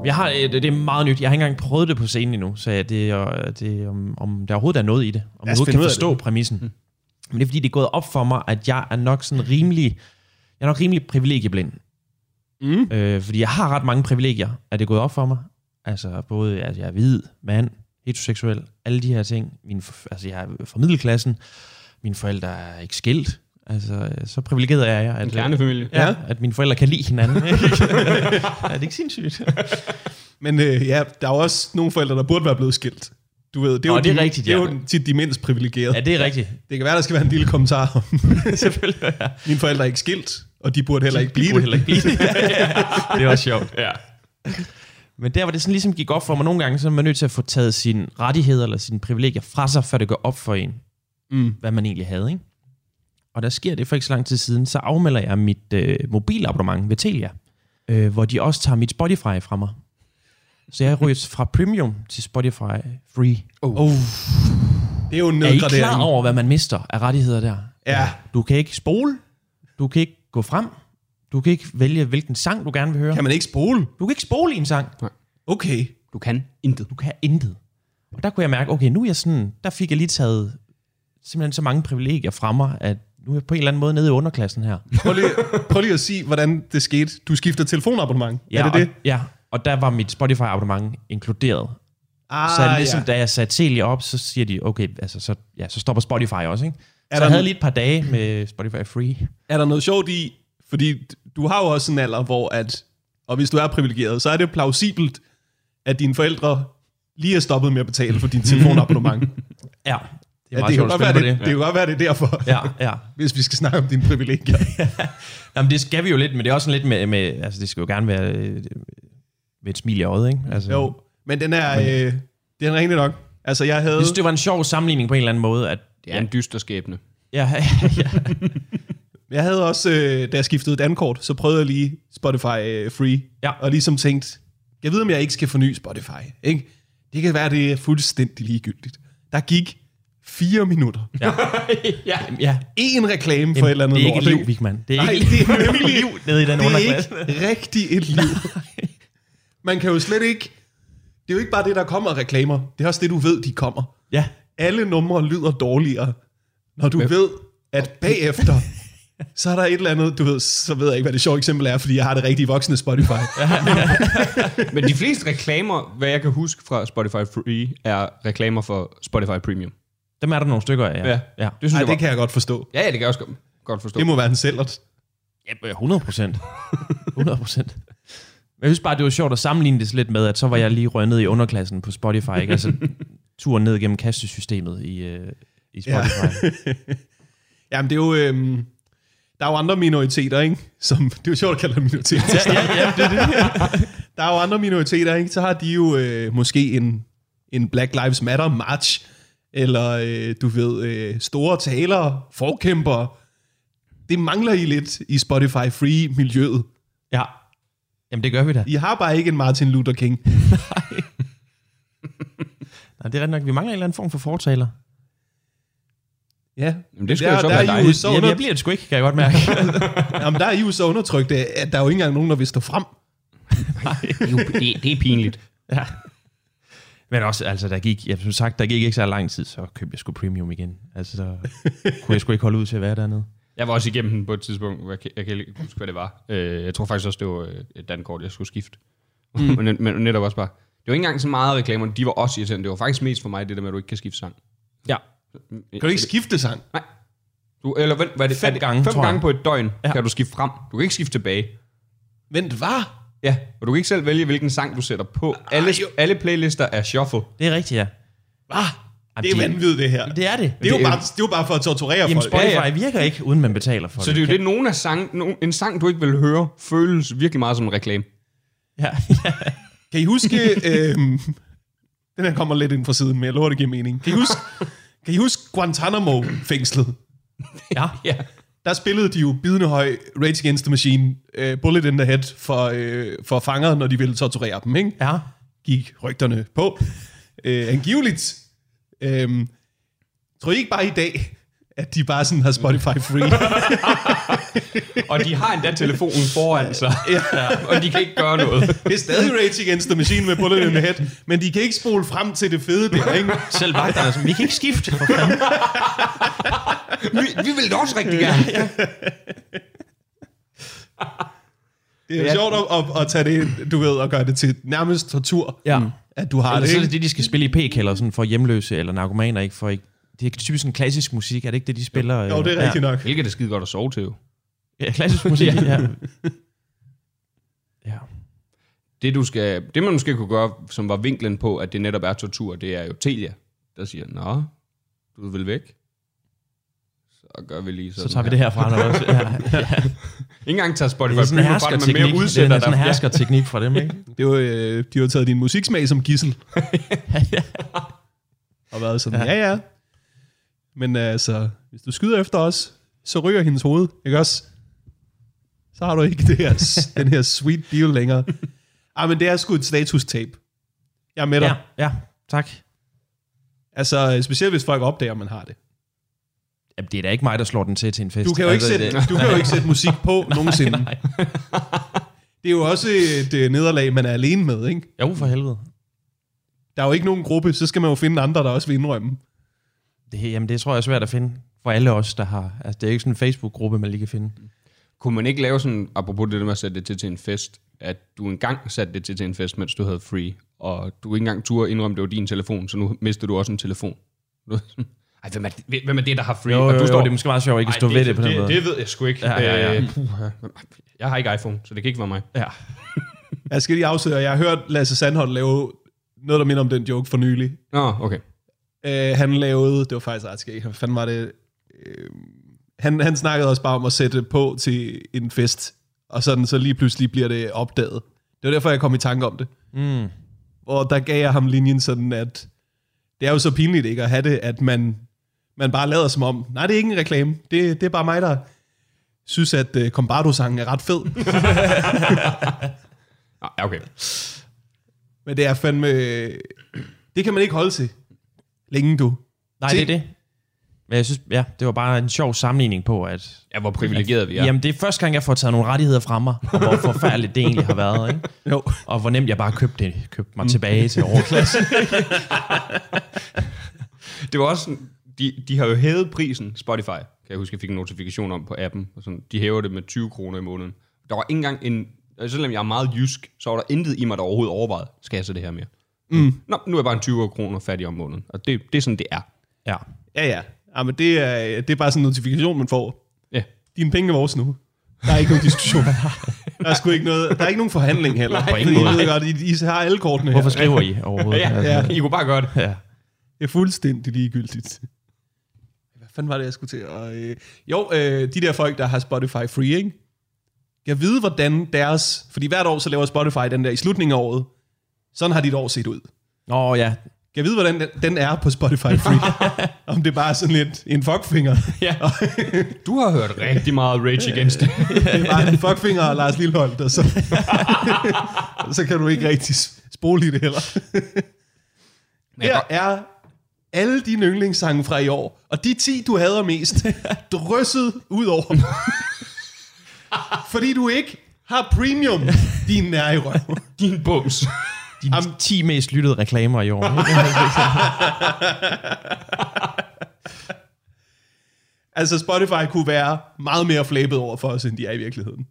Jeg jeg har, øh, det, det er meget nyt. Jeg har ikke engang prøvet det på scenen endnu, så det er, det er om, om der overhovedet er noget i det. Om jeg overhovedet kan forstå det. præmissen. Men det er fordi, det er gået op for mig, at jeg er nok sådan rimelig, jeg er nok rimelig privilegieblind. Mm. Øh, fordi jeg har ret mange privilegier, er det gået op for mig. Altså både, altså jeg er hvid, mand, heteroseksuel, alle de her ting. Min, altså jeg er fra middelklassen. Mine forældre er ikke skilt. Altså, så privilegeret er jeg. At, En kernefamilie. Ja, ja, at mine forældre kan lide hinanden. er det ikke sindssygt? Men øh, ja, der er også nogle forældre, der burde være blevet skilt. Du ved, det er, Nå, jo, det er de, rigtigt, det er ja. jo tit de mindst privilegerede. ja, det er rigtigt. Det kan være, der skal være en lille kommentar om, Selvfølgelig. Ja. mine forældre er ikke skilt, og de burde heller ikke blive burde det. heller ikke blive det. ja, det er også sjovt. Ja. Men der, hvor det sådan ligesom gik op for mig nogle gange, så er man nødt til at få taget sine rettigheder eller sine privilegier fra sig, før det går op for en, Mm. hvad man egentlig havde. Ikke? Og der sker det for ikke så lang tid siden, så afmelder jeg mit øh, mobilabonnement ved Telia, øh, hvor de også tager mit Spotify fra mig. Så jeg ryger fra premium til Spotify free. Oh. Det er jo Er I klar over, hvad man mister af rettigheder der? Ja. Du kan ikke spole, du kan ikke gå frem, du kan ikke vælge, hvilken sang du gerne vil høre. Kan man ikke spole? Du kan ikke spole i en sang. Okay. Du kan intet. Du kan intet. Og der kunne jeg mærke, okay, nu er jeg sådan, der fik jeg lige taget simpelthen så mange privilegier fra mig, at nu er jeg på en eller anden måde nede i underklassen her. Prøv lige, prøv lige at sige, hvordan det skete. Du skifter telefonabonnement. Ja, er det det? Og, ja, og der var mit Spotify-abonnement inkluderet. Ah, så det ligesom, ja. da jeg satte Telia op, så siger de, okay, altså, så, ja, så stopper Spotify også, ikke? Er så jeg havde lige et par dage med Spotify Free. Er der noget sjovt i, fordi du har jo også en alder, hvor at, og hvis du er privilegeret, så er det plausibelt, at dine forældre lige er stoppet med at betale for din telefonabonnement. Ja, det er ja, det, kan godt være, det, det. det kan godt være, det er derfor, Ja, ja. hvis vi skal snakke om dine privilegier. Jamen, det skal vi jo lidt, men det er også sådan lidt med, med altså det skal jo gerne være øh, med et smil i øjet, ikke? Altså, Jo, men den er, øh, den er rigtig nok. Altså, jeg havde... Jeg synes, det var en sjov sammenligning på en eller anden måde, at Det er en dyster skæbne. ja, ja, Jeg havde også, øh, da jeg skiftede dankort, så prøvede jeg lige Spotify øh, Free. Ja. Og ligesom tænkt, jeg ved, om jeg ikke skal forny Spotify. Ikke? Det kan være, det er fuldstændig ligegyldigt. Der gik fire minutter. ja, ja, ja. En reklame for et eller andet det er ikke et liv, Vigman. Det er Nej, ikke det er nemlig liv nede i den det er underklasse. ikke rigtig et liv. Man kan jo slet ikke... Det er jo ikke bare det, der kommer reklamer. Det er også det, du ved, de kommer. Ja, Alle numre lyder dårligere, når du ved, at bagefter, så er der et eller andet, du ved, så ved jeg ikke, hvad det sjove eksempel er, fordi jeg har det rigtige voksne Spotify. Men de fleste reklamer, hvad jeg kan huske fra Spotify Free, er reklamer for Spotify Premium. Dem er der nogle stykker af, ja. Ja. ja. Det synes Nej, jeg var... det kan jeg godt forstå. Ja, ja, det kan jeg også godt- forstå. Det må være en sælgert. Ja, 100 procent. 100 procent. Men jeg synes bare, det var sjovt at sammenligne det lidt med, at så var jeg lige røget ned i underklassen på Spotify, ikke? Altså turen ned gennem kastesystemet i, øh, i Spotify. Ja. Jamen, det er jo... Øhm, der er jo andre minoriteter, ikke? Som, det er jo sjovt at kalde dem minoriteter. ja, ja, det er det. Der er jo andre minoriteter, ikke? Så har de jo øh, måske en, en Black Lives Matter march, eller øh, du ved, øh, store talere, forkæmpere. Det mangler I lidt i Spotify Free-miljøet. Ja. Jamen, det gør vi da. I har bare ikke en Martin Luther King. Nej, det er ret nok. Vi mangler en eller anden form for fortaler. Ja, Jamen, det skulle der, jo så der være er dig. jo så Jamen, under, jeg bliver det sgu ikke, kan jeg godt mærke. jamen, der er I jo så undertrykt, at der er jo ikke engang nogen, der vil stå frem. Jo, det, det er pinligt. ja. Men også, altså, der gik, jeg som sagt, der gik ikke så lang tid, så købte jeg sgu premium igen. Altså, så kunne jeg sgu ikke holde ud til at være dernede. Jeg var også igennem den på et tidspunkt, hvor jeg, kan- jeg kan ikke huske, hvad det var. Øh, Jeg tror faktisk også, det var øh, et dankort, jeg skulle skifte. Mm. men, men netop også bare... Det var ikke engang så meget reklamer, de var også irriterende. Det var faktisk mest for mig, det der med, at du ikke kan skifte sang. Ja. Kan du ikke skifte sang? Du, eller vent, hvad er det? Fem det, gange, fem tror jeg. gange på et døgn Ja. ja. kan du skifte frem. Du kan ikke skifte tilbage. Vent, hvad? Ja, og du kan ikke selv vælge, hvilken sang du sætter på. Alle, jo. alle playlister er shuffle. Det er rigtigt, ja. Hvad? Det er vanvittigt, det her. Det er det. Det er, jo er- bare, det er jo bare for at torturere Jamen, folk. Spotify Ja, ja. virker ikke, uden man betaler for Så det. det er jo det, nogen af sang, nogen, en sang, du ikke vil høre, føles virkelig meget som en reklame. Ja. Kan I huske... øhm, den her kommer lidt ind fra siden, men jeg lover, det giver mening. Kan I huske, kan I huske Guantanamo-fængslet? ja. Ja. Der spillede de jo bidende høj Rage Against the Machine, uh, Bullet in the Head for, uh, for fanger, når de ville torturere dem, ikke? Ja. Gik rygterne på. Uh, angiveligt. Um, tror I ikke bare i dag, at de bare sådan har Spotify free. Og de har endda telefonen foran sig, ja. og de kan ikke gøre noget. det er stadig Rage Against the Machine med Bullet in the Head, men de kan ikke spole frem til det fede der, ikke? Selv vagterne, som, vi kan ikke skifte. For fanden. Vi, vi vil da også rigtig gerne. Ja. Det er jo sjovt at, at, at tage det, du ved, og gøre det til nærmest tortur, Ja. at du har Eller det, så er det det, de skal spille i p-kælder sådan for hjemløse eller narkomaner, ikke? For ikke det er typisk sådan klassisk musik, er det ikke det, de spiller? Jo, det er rigtigt nok. Hvilket er det skide godt at sove til, jo. Ja, ja klassisk musik, ja. ja. Det, du skal, det man måske kunne gøre, som var vinklen på, at det netop er tortur, det er jo Telia, der siger, Nå, du vil væk. Så gør vi lige sådan Så tager vi det herfra. Når også, ja, ja. Ikke engang tager Spotify Det er sådan en fra det, men mere Det udsætter er sådan en. Ja. herskerteknik fra dem, ikke? Det var, øh, de har taget din musiksmag som gissel. og været sådan, ja ja. Men øh, altså, hvis du skyder efter os, så ryger hendes hoved, ikke også? Så har du ikke det her, den her sweet deal længere. Ah, men det er sgu et status-tape. Jeg er med dig. Ja, ja, tak. Altså, specielt hvis folk opdager, at man har det. Jamen, det er da ikke mig, der slår den til til en fest. Du kan jo ikke, Altså, sætte, det- du kan jo ikke sætte musik på nogensinde. Nej. Det er jo også et øh, nederlag, man er alene med, ikke? Jo, for helvede. Der er jo ikke nogen gruppe, så skal man jo finde andre, der også vil indrømme. Det, jamen, det tror jeg er svært at finde for alle os, der har... Altså, det er ikke sådan en Facebook-gruppe, man lige kan finde. Kunne man ikke lave sådan, apropos det der med at sætte det til til en fest, at du engang satte det til til en fest, mens du havde free, og du ikke engang turde indrømme, det var din telefon, så nu mister du også en telefon. Er Ej, hvem er, det, hvem er det, der har free? Jo, og jo, du jo, det er måske meget sjovt ikke at stå Ej, ved det på den det, måde. Det ved jeg sgu ikke. Ja, ja, ja. Øh, puha. jeg har ikke iPhone, så det kan ikke være mig. Ja. Jeg skal lige afsløre, jeg har hørt Lasse Sandholm lave noget, der minder om den joke for nylig. Nå, okay. Uh, han lavede, det var faktisk ret skægt, hvad fanden var det? Uh, han, han snakkede også bare om at sætte på til en fest, og sådan, så lige pludselig bliver det opdaget. Det var derfor, jeg kom i tanke om det. Mm. Hvor der gav jeg ham linjen sådan, at det er jo så pinligt ikke at have det, at man, man bare lader som om, nej, det er ikke en reklame, det, det er bare mig, der synes, at uh, Combardo-sangen er ret fed. Ah, okay. Men det er fandme, det kan man ikke holde til længe, du. Nej, Se- det er det. Men jeg synes, ja, det var bare en sjov sammenligning på, at Ja, hvor privilegeret vi er. ja. jamen, det er første gang, jeg får taget nogle rettigheder fra mig, og hvor forfærdeligt det egentlig har været, ikke? Jo. Og hvor nemt jeg bare købte, det, købte mig tilbage til overklasse. Det var også de, de har jo hævet prisen, Spotify, kan jeg huske, jeg fik en notifikation om på appen, og sådan, de hæver det med 20 kroner i måneden. Der var ikke engang en, selvom jeg er meget jysk, så var der intet i mig, der overhovedet overvejede, skal jeg så det her mere? Mm. Nå, nu er jeg bare en 20 kroner fattig om måneden, og det, det er sådan, det er. ja. Ja, ja. ja men det er, det er bare sådan en notifikation, man får. Ja. Dine penge er vores nu. Der er ikke nogen diskussion. Der er sgu ikke noget, der er ikke nogen forhandling heller. på ingen måde. I ved godt, I, I har alle kortene Hvorfor her. skriver I overhovedet? Ja, Altså, ja. I kunne bare gøre det. ja. Det er fuldstændig ligegyldigt. Hvad fanden var det, jeg skulle til? Og, øh, jo, øh, de der folk, der har Spotify free, ikke? Jeg vide, hvordan deres... Fordi hvert år, så laver Spotify den der i slutningen af året. Sådan har dit år set ud. Nå ja, Kan jeg vide, hvordan den, den er på Spotify free? Om det er bare sådan lidt en fuckfinger. Ja. Du har hørt rigtig meget Rage Against det. Er bare en fuckfinger og Lars Lilleholdt, og så, så kan du ikke rigtig spole i det heller. Her er alle dine yndlingssange fra i år, og de 10, du hader mest, drysset ud over dem. Fordi du ikke har premium, din nær i røv. Din bums. De 10 mest lyttede reklamer i år. Altså Spotify kunne være meget mere flabet over for os, end de er i virkeligheden.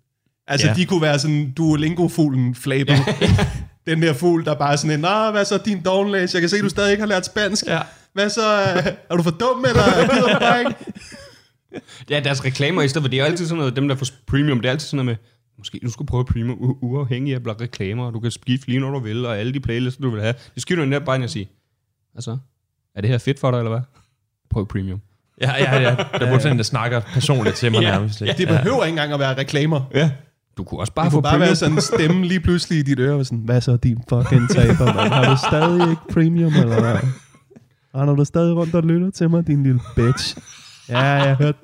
Altså Ja. de kunne være sådan Duolingo-fuglen flabet. Den der fugl, der bare er sådan en, Nå, hvad så din downlæs? Jeg kan se, du stadig ikke har lært spansk. Ja. Hvad så? øh, Er du for dum, eller gider du bare ikke? Ja, deres reklamer i stedet for, det er altid sådan noget, dem der får premium, det er altid sådan noget med, måske du skulle prøve premium u- uafhængig af reklamer, og du kan skifte lige når du vil, og alle de playlister, du vil have. Det skal du netop bare ind og sige, altså, er det her fedt for dig, eller hvad? Prøv premium. ja, ja, ja. Der burde sådan en, der snakker personligt til mig Ja. nærmest. ikke? Det behøver ikke engang at være reklamer. Ja. Du kunne også bare Det få kunne bare premium. være sådan en stemme lige pludselig i dit øre. og Sådan, hvad så din fucking taber, man? Har du stadig ikke premium, eller hvad? Render du stadig rundt og lytter til mig, din lille bitch? Ja, jeg har hørt.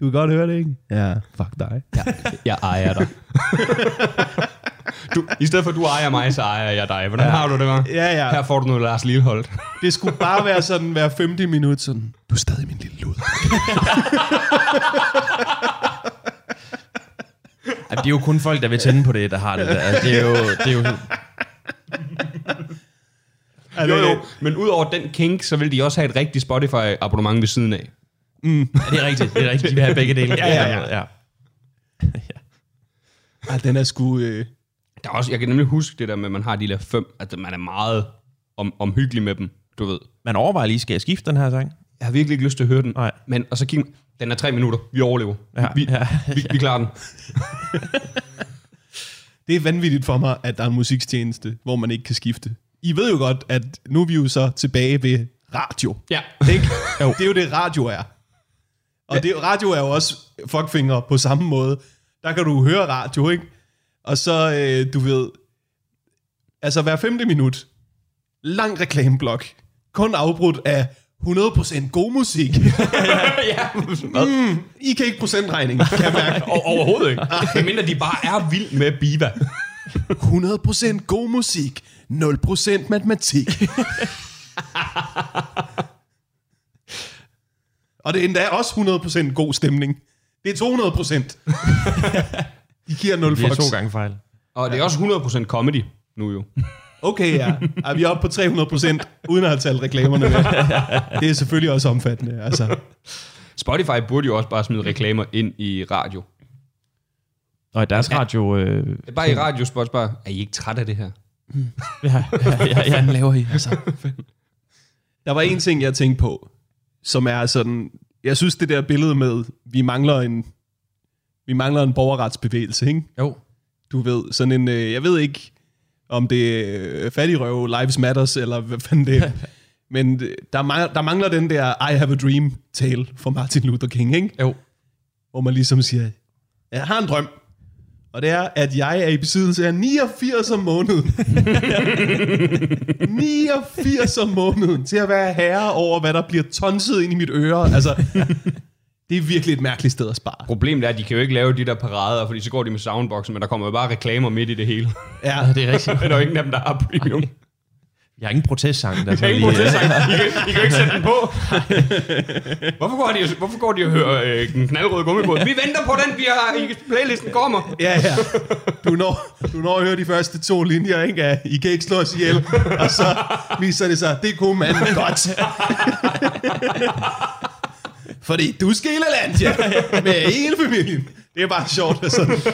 Du kan godt høre det, ikke? Ja, fuck dig. Jeg ejer dig. Du, I stedet for, at du ejer mig, så ejer jeg dig. Hvordan ja. har du det, var? Ja, ja. Her får du noget Lars Lilleholdt. Det skulle bare være sådan hver 50 minut sådan, du er stadig min lille luder. Ej, det er jo kun folk, der vil tænde på det, der har det der. Altså, det er jo... Det er jo Jo, jo. Men udover den kink, så vil de også have et rigtigt Spotify-abonnement ved siden af. Ja, det er rigtigt. Det er rigtigt. De vil have begge dele. Ja, ja, ja. ja. Ej, den er sgu... Øh... Der er også, jeg kan nemlig huske det der med, at man har de der fem, at man er meget om, omhyggelig med dem, du ved. Man overvejer lige, skal jeg skifte den her sang? Jeg har virkelig ikke lyst til at høre den. Nej. Men, og så kig, den er tre minutter. Vi overlever. Ja, vi, ja, vi, vi klarer den. Det er vanvittigt for mig, at der er en musikstjeneste, hvor man ikke kan skifte. I ved jo godt, at nu er vi jo så tilbage ved radio. Ja. Ikke? jo. Det er jo det, radio er. Og det, radio er jo også fuckfinger på samme måde. Der kan du høre radio, ikke? Og så, øh, du ved, altså hver femte minut, lang reklameblok, kun afbrudt af 100% god musik. ja. mm, I kan ikke procentregning, kan jeg mærke. Overhovedet ikke. Mindre de bare er vild med Biva. 100% god musik, 0% matematik. Og det er endda også 100% god stemning. Det er 200%. De giver 0 Det er fucks. to gange fejl. Og det er også 100% comedy nu jo. Okay, ja. Er vi oppe på 300%, uden at have talt reklamerne med. Det er selvfølgelig også omfattende. Altså. Spotify burde jo også bare smide reklamer ind i radio. Og i deres radio... Øh, Bare i radiospots bare, er I ikke træt af det her? ja, ja, ja, ja, den laver I. Altså. Der var en ting, jeg tænkte på, som er sådan... Jeg synes, det der billede med, vi mangler en, vi mangler en borgerretsbevægelse, ikke? Jo. Du ved, sådan en... øh, Jeg ved ikke, om det er fattigrøv Lives Matters, eller hvad fanden det er. Men der mangler, der mangler den der I have a dream tale fra Martin Luther King, ikke? Jo. Hvor man ligesom siger, jeg har en drøm. Og det er, at jeg er i besiddelse af 89 om måneden. 89 om måneden til at være herre over, hvad der bliver tonset ind i mit øre. Altså, det er virkelig et mærkeligt sted at spare. Problemet er, at de kan jo ikke lave de der parader, fordi så går de med soundboxen, men der kommer jo bare reklamer midt i det hele. Ja, Det er rigtigt. Men der er jo ingen af dem, der har premium. Jeg har ingen protestsang. Der Jeg ikke bruge det, I, kan, I kan jo ikke sætte den på. hvorfor, går de, hvorfor går de og hører øh, den knaldrøde gummibåd? Vi venter på den, vi har, i playlisten kommer. ja, ja. Du når, du når at høre de første to linjer, ikke? Af, I kan ikke slå os ihjel. Og så viser det sig, det kunne man godt. Fordi du skal i land, ja. Med hele familien. Det er bare sjovt. Altså.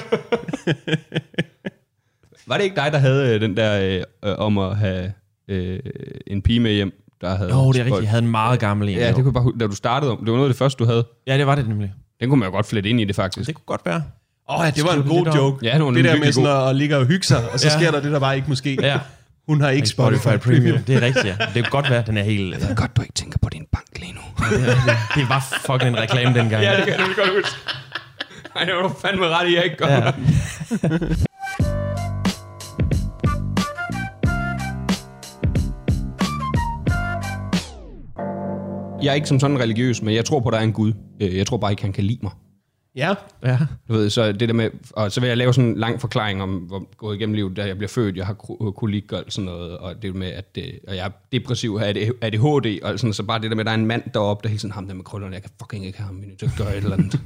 Var det ikke dig, der havde øh, den der øh, øh, om at have øh, en pige med hjem, der havde... Jo, det er rigtigt. Jeg havde en meget gammel en. Ja, det kunne jeg bare, hu- da du startede om. Det var noget af det første, du havde. ja, det var det nemlig. Den kunne man jo godt flette ind i det, faktisk. Det kunne godt være. Åh, oh, ja, det var en god joke. Ja, det var en det der med sådan at ligge og hygge sig, og så Ja. sker der det, der bare ikke måske. Ja. Hun har ikke Spotify, Premium. Det er rigtigt, ja. Det kan godt være, den er helt... Det er godt, du ikke tænker på din bank lige nu. Det var fucking en reklame dengang. ja, det kan jeg nemlig godt huske. Nej, det var du fandme ret i, jeg ikke godt. Ja. Jeg er ikke som sådan religiøs, men jeg tror på, at der er en Gud. Øh, Jeg tror bare ikke, han kan lide mig. Ja, ja. Du ved, så det der med, og så vil jeg lave sådan en lang forklaring om, hvor gået igennem livet, da jeg bliver født, jeg har kro- kolik og sådan noget, og det med, at det, og jeg er depressiv, har ADHD, og sådan, så bare det der med, at der er en mand deroppe, der hele tiden, ham der med krøllerne, jeg kan fucking ikke have ham, jeg er gøre et eller andet.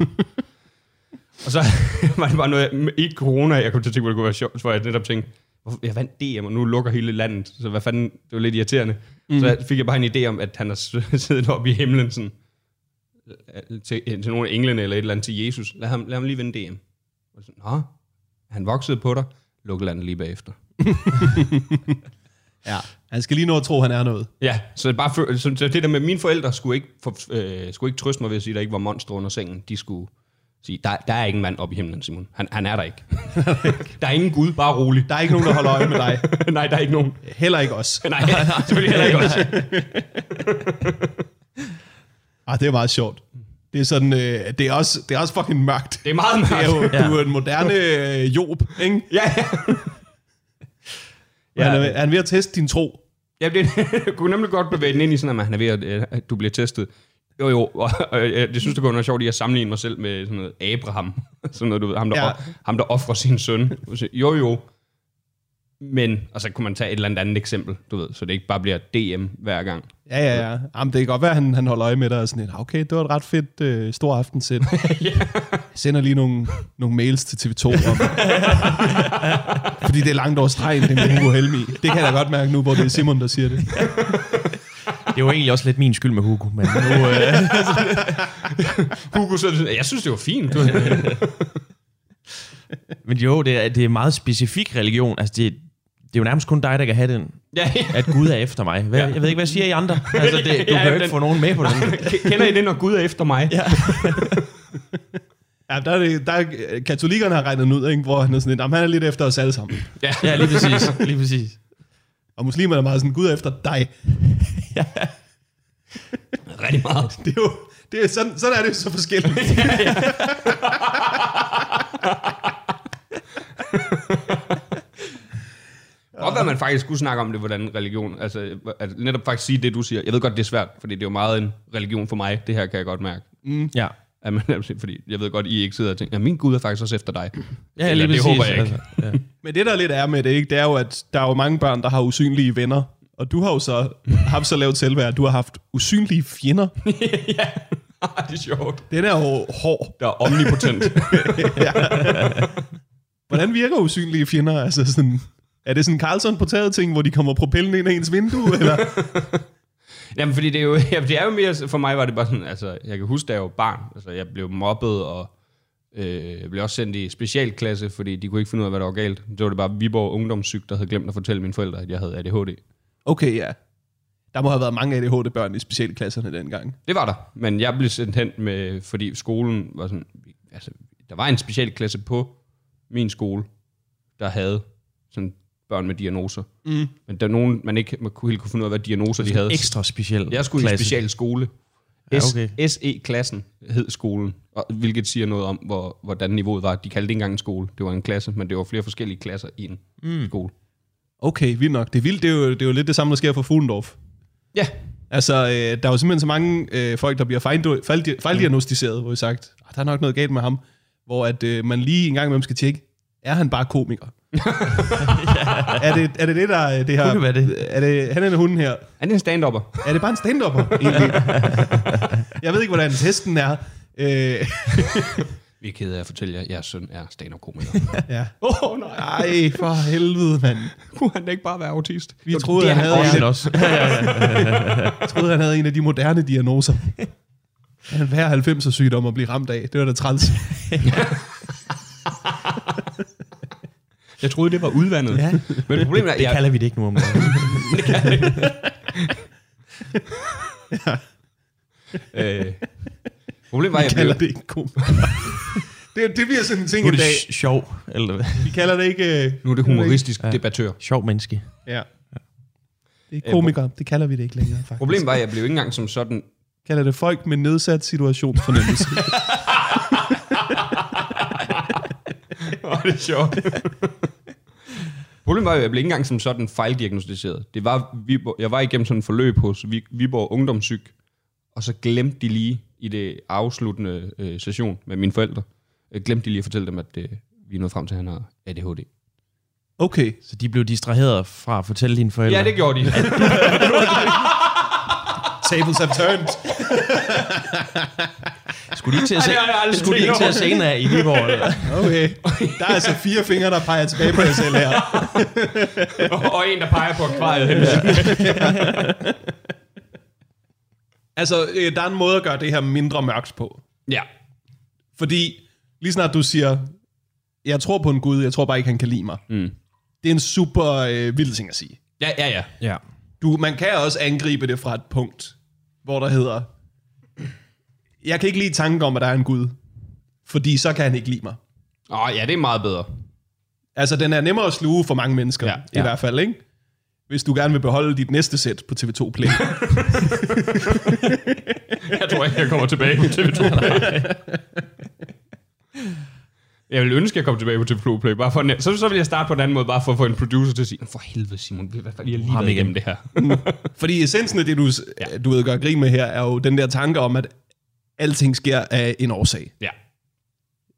og så var det bare noget, i corona, jeg kom til at tænke, hvor det kunne være sjovt, hvor jeg netop tænkte, jeg vandt DM, og nu lukker hele landet, så hvad fanden, det var lidt irriterende. Mm. Så fik jeg bare en idé om, at han har siddet oppe i himlen sådan, til, til nogle af englene eller et eller andet til Jesus. Lad ham, lad ham lige vinde DM. Og så, Nå, han voksede på dig. Lukkede landet lige bagefter. ja. Han skal lige nå at tro, han er noget. Ja, så, bare for, så, så det der med, mine forældre skulle ikke, for, øh, skulle ikke trøste mig ved at sige, at der ikke var monster under sengen. De skulle sige, der, der er ikke en mand oppe i himlen, Simon. Han, han er der ikke. der er ingen Gud, bare rolig. Der er ikke nogen, der holder øje med dig. Nej, der er ikke nogen. Heller ikke os. Nej, selvfølgelig heller ikke også. Ah, det er meget sjovt. Det er sådan, øh, det er også, det er også fucking mørkt. Det er meget Det er mørkt. jo, du er en moderne øh, Job, ikke? Ja, ja. Ja. Han, er, han er ved at teste din tro. Jeg, blev, jeg kunne nemlig godt bevæge den ind i sådan, at han er ved at, øh, at du bliver testet. Jo, jo, og, og jeg, jeg synes, det kunne være sjovt at sammenligne mig selv med sådan noget Abraham. Sådan noget, du ved, ham der, Ja. ham, der offrer sin søn. Jo, jo, Men, og så kunne man tage et eller andet andet eksempel, du ved, så det ikke bare bliver DM hver gang. Ja, ja, ja. Jamen, det kan godt være, at han, han holder øje med dig og sådan lidt, okay, det var et ret fedt øh, stor aftensæt. ja. Sender lige nogle, nogle mails til TV2 om. Fordi det er langt over stregen, det med Hugo Helmi. Det kan jeg da godt mærke nu, hvor det er Simon, der siger det. Det var egentlig også lidt min skyld med Hugo, men nu... Øh, Hugo, så, jeg synes, det var fint. Du. men jo, det er, det er meget specifik religion. Altså, det, det er jo nærmest kun dig, der kan have den, ja, ja. at Gud er efter mig. Hvad, Jeg ved ikke, hvad siger I andre? Altså, det, du Ja, kan jo ikke den- få nogen med på den. Kender I det, når Gud er efter mig? Ja. Ja, der er, det, der er katolikkerne har regnet den ud, ikke? hvor han er sådan lidt, "Jamen, han er lidt efter os alle sammen. ja. Ja, lige præcis. Lige præcis. Og muslimerne er meget sådan, Gud er efter dig. Rigtig meget. Det er jo, det er, sådan, sådan er det så forskelligt. Godt være, man faktisk skulle snakke om det, hvordan religion, altså at netop faktisk sige det, du siger. Jeg ved godt, det er svært, fordi det er jo meget en religion for mig. Det her kan jeg godt mærke. Ja. At man, fordi jeg ved godt, I ikke sidder og tænker, ja, min Gud er faktisk også efter dig. Ja, Eller, lige det præcis. håber jeg ikke. Altså, ja. Men det, der lidt er med det, ikke, det er jo, at der er jo mange børn, der har usynlige venner. Og du har jo så haft så lavt selvværd, at du har haft usynlige fjender. ja, det er sjovt. Den er jo hård. Der er omnipotent. Hvordan virker usynlige fjender? Altså sådan, er det sådan en Carlson på ting, hvor de kommer propellen ind i ens vindue? Eller? Jamen, fordi det er jo, ja, det er jo mere, for mig var det bare sådan, altså, jeg kan huske, da jeg var barn, altså, jeg blev mobbet, og øh, jeg blev også sendt i specialklasse, fordi de kunne ikke finde ud af, hvad der var galt. Det var det bare Viborg Ungdomssyg, der havde glemt at fortælle mine forældre, at jeg havde ADHD. Okay, ja. Der må have været mange ADHD-børn i specialklasserne dengang. Det var der, men jeg blev sendt hen med, fordi skolen var sådan, altså, der var en specialklasse på min skole, der havde sådan børn med diagnoser. Mm. Men der er nogen, man ikke man kunne helt kunne finde ud af, hvad diagnoser de havde. Ekstra speciel Jeg skulle i klasse. special skole. Ja, S- okay. SE-klassen hed skolen, og, hvilket siger noget om, hvor, hvordan niveauet var. De kaldte det ikke engang en skole. Det var en klasse, men det var flere forskellige klasser i en mm. skole. Okay, vildt nok. Det er vildt. Det er jo, det er jo lidt det samme, der sker for Fuglendorf. Ja, Altså, øh, der er jo simpelthen så mange øh, folk, der bliver fejldi- fejldi- fejldiagnostiseret, hvor vi sagt, "Ah, der er nok noget galt med ham. Hvor at øh, man lige en gang imellem skal tjekke, er han bare komiker? er, det, er det det, der er det her? Kunne det det? Er det han eller hunden her? han er en stand-upper. Er det bare en stand-upper, egentlig? Jeg ved ikke, hvordan testen er. Øh, Vi er kede af at fortælle jer, at jeres søn er stand-up-komiker. ja. Åh, oh, nej. Ej, for helvede, mand. Kunne han da ikke bare være autist? Vi Jo, troede, det er han havde- også. han også. Jeg troede, han havde en af de moderne diagnoser. Han hver 90'er sygdom at blive ramt af. Det var da træls. Jeg troede, det var udvandet. Ja. Men problemet er, Det jeg, kalder vi det ikke nu om øh, problemet var, jeg kalder blev, det ikke kom. det, det bliver sådan en ting Nu er i det sjov, eller hvad? Vi kalder det ikke... øh, nu er det humoristisk Ja. debattør. sjov menneske. Ja. Det er komiker. Det kalder vi det ikke længere, faktisk. Problemet var, at jeg blev ikke engang som sådan... Kalder det folk med nedsat situationsfornemmelse. Det er sjovt. Problemet var, at jeg blev ikke engang som sådan fejldiagnostiseret. Det var, Viborg, jeg var igennem sådan en forløb hos Vi- Viborg Ungdomssyg, og så glemte de lige i det afsluttende øh, session med mine forældre, øh, glemte de lige at fortælle dem, at øh, vi er nået frem til, at han har ADHD. Okay. Så de blev distraheret fra at fortælle dine forældre. Ja, det gjorde de. Tables have turned. Skulle de ikke til at se, Ej, skulle de ikke til at over. scene af i Viborg? Eller? Okay. Der er altså fire fingre, der peger tilbage på jer selv her. og en, der peger på akvariet. Ja. Altså, øh, der er en måde at gøre det her mindre mørkt på. ja. Fordi lige snart du siger, jeg tror på en Gud, jeg tror bare ikke, han kan lide mig. Mm. Det er en super øh, vild ting at sige. Ja, ja, ja. Ja. Du, man kan også angribe det fra et punkt, hvor der hedder, jeg kan ikke lide tanken om, at der er en Gud, fordi så kan han ikke lide mig. Åh, ja, det er meget bedre. Altså, den er nemmere at sluge for mange mennesker, Ja, i ja. hvert fald, ikke? Hvis du gerne vil beholde dit næste sæt på TV2 Play. Jeg tror ikke, jeg kommer tilbage på TV2 Play. Jeg vil ønske, at jeg kom tilbage på TV2 Play. Bare for en, så, så vil jeg starte på en anden måde, bare for at få en producer til at sige, for helvede Simon, vi har lige været igen." igennem det her. Fordi essensen af det, du, ja. du ved, gør grin med her, er jo den der tanke om, at alting sker af en årsag. Ja,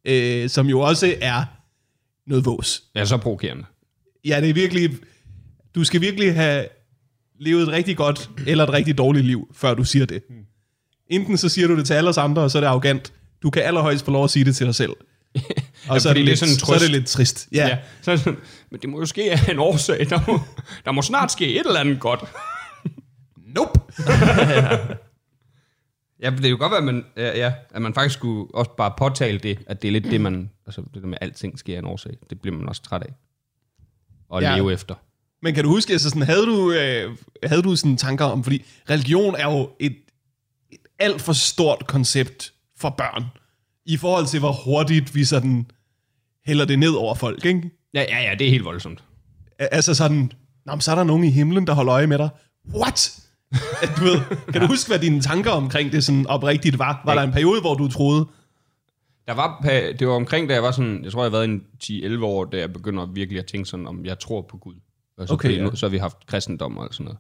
Øh, som jo også er noget vås. er så provokerende. Ja, det er virkelig... Du skal virkelig have levet et rigtig godt eller et rigtig dårligt liv, før du siger det. Enten så siger du det til alle os andre, og så er det arrogant. Du kan allerhøjst få lov at sige det til dig selv. Og så, er det, det lidt, sådan så er det lidt trist. Ja, Ja. ja. Så er det sådan, men det må jo ske af en årsag. Der må, der må snart ske et eller andet godt. Nope. Ja, det kan jo godt være, at man, ja, ja, at man faktisk skulle også bare påtale det, at det er lidt det, man... Altså, det der med, at alting sker af en årsag. Det bliver man også træt af. Og Ja. leve efter. Men kan du huske, altså sådan, havde du, øh, havde du sådan tanker om, fordi religion er jo et, et alt for stort koncept for børn, i forhold til, hvor hurtigt vi sådan hælder det ned over folk, ikke? Ja, ja, ja, det er helt voldsomt. Altså sådan, Nå, så er der nogen i himlen, der holder øje med dig. What? At Du ved, kan du huske, hvad dine tanker omkring det sådan oprigtigt var? Var der en periode, hvor du troede, Der var, det var omkring, da jeg var sådan, jeg tror, jeg har været en 10-11 år, da jeg begynder virkelig at tænke sådan, om jeg tror på Gud. Altså, Okay, fordi ja. så har vi haft kristendom og sådan noget.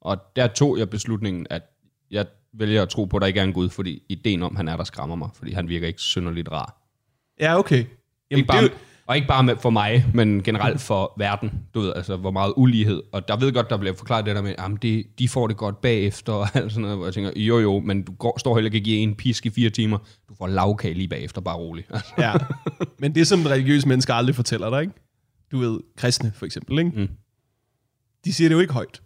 Og der tog jeg beslutningen, at jeg vælger at tro på, at der ikke er en Gud, fordi ideen om, han er der skræmmer mig, fordi han virker ikke synderligt rar. ja, okay. Jamen, Ikke bare, det, og ikke bare med, for mig, men generelt for verden. Du ved, altså, hvor meget ulighed. Og der ved godt, der bliver forklaret det der med, at de, de får det godt bagefter, og alt sådan noget, hvor jeg tænker, jo jo, men du går, står heller ikke og giver en pisk i fire timer. Du får lavkage lige bagefter, bare rolig. Altså, ja. Men det, som religiøse mennesker aldrig fortæller dig, ikke? Du ved, kristne for eksempel, ikke? Mm. De siger det jo ikke højt.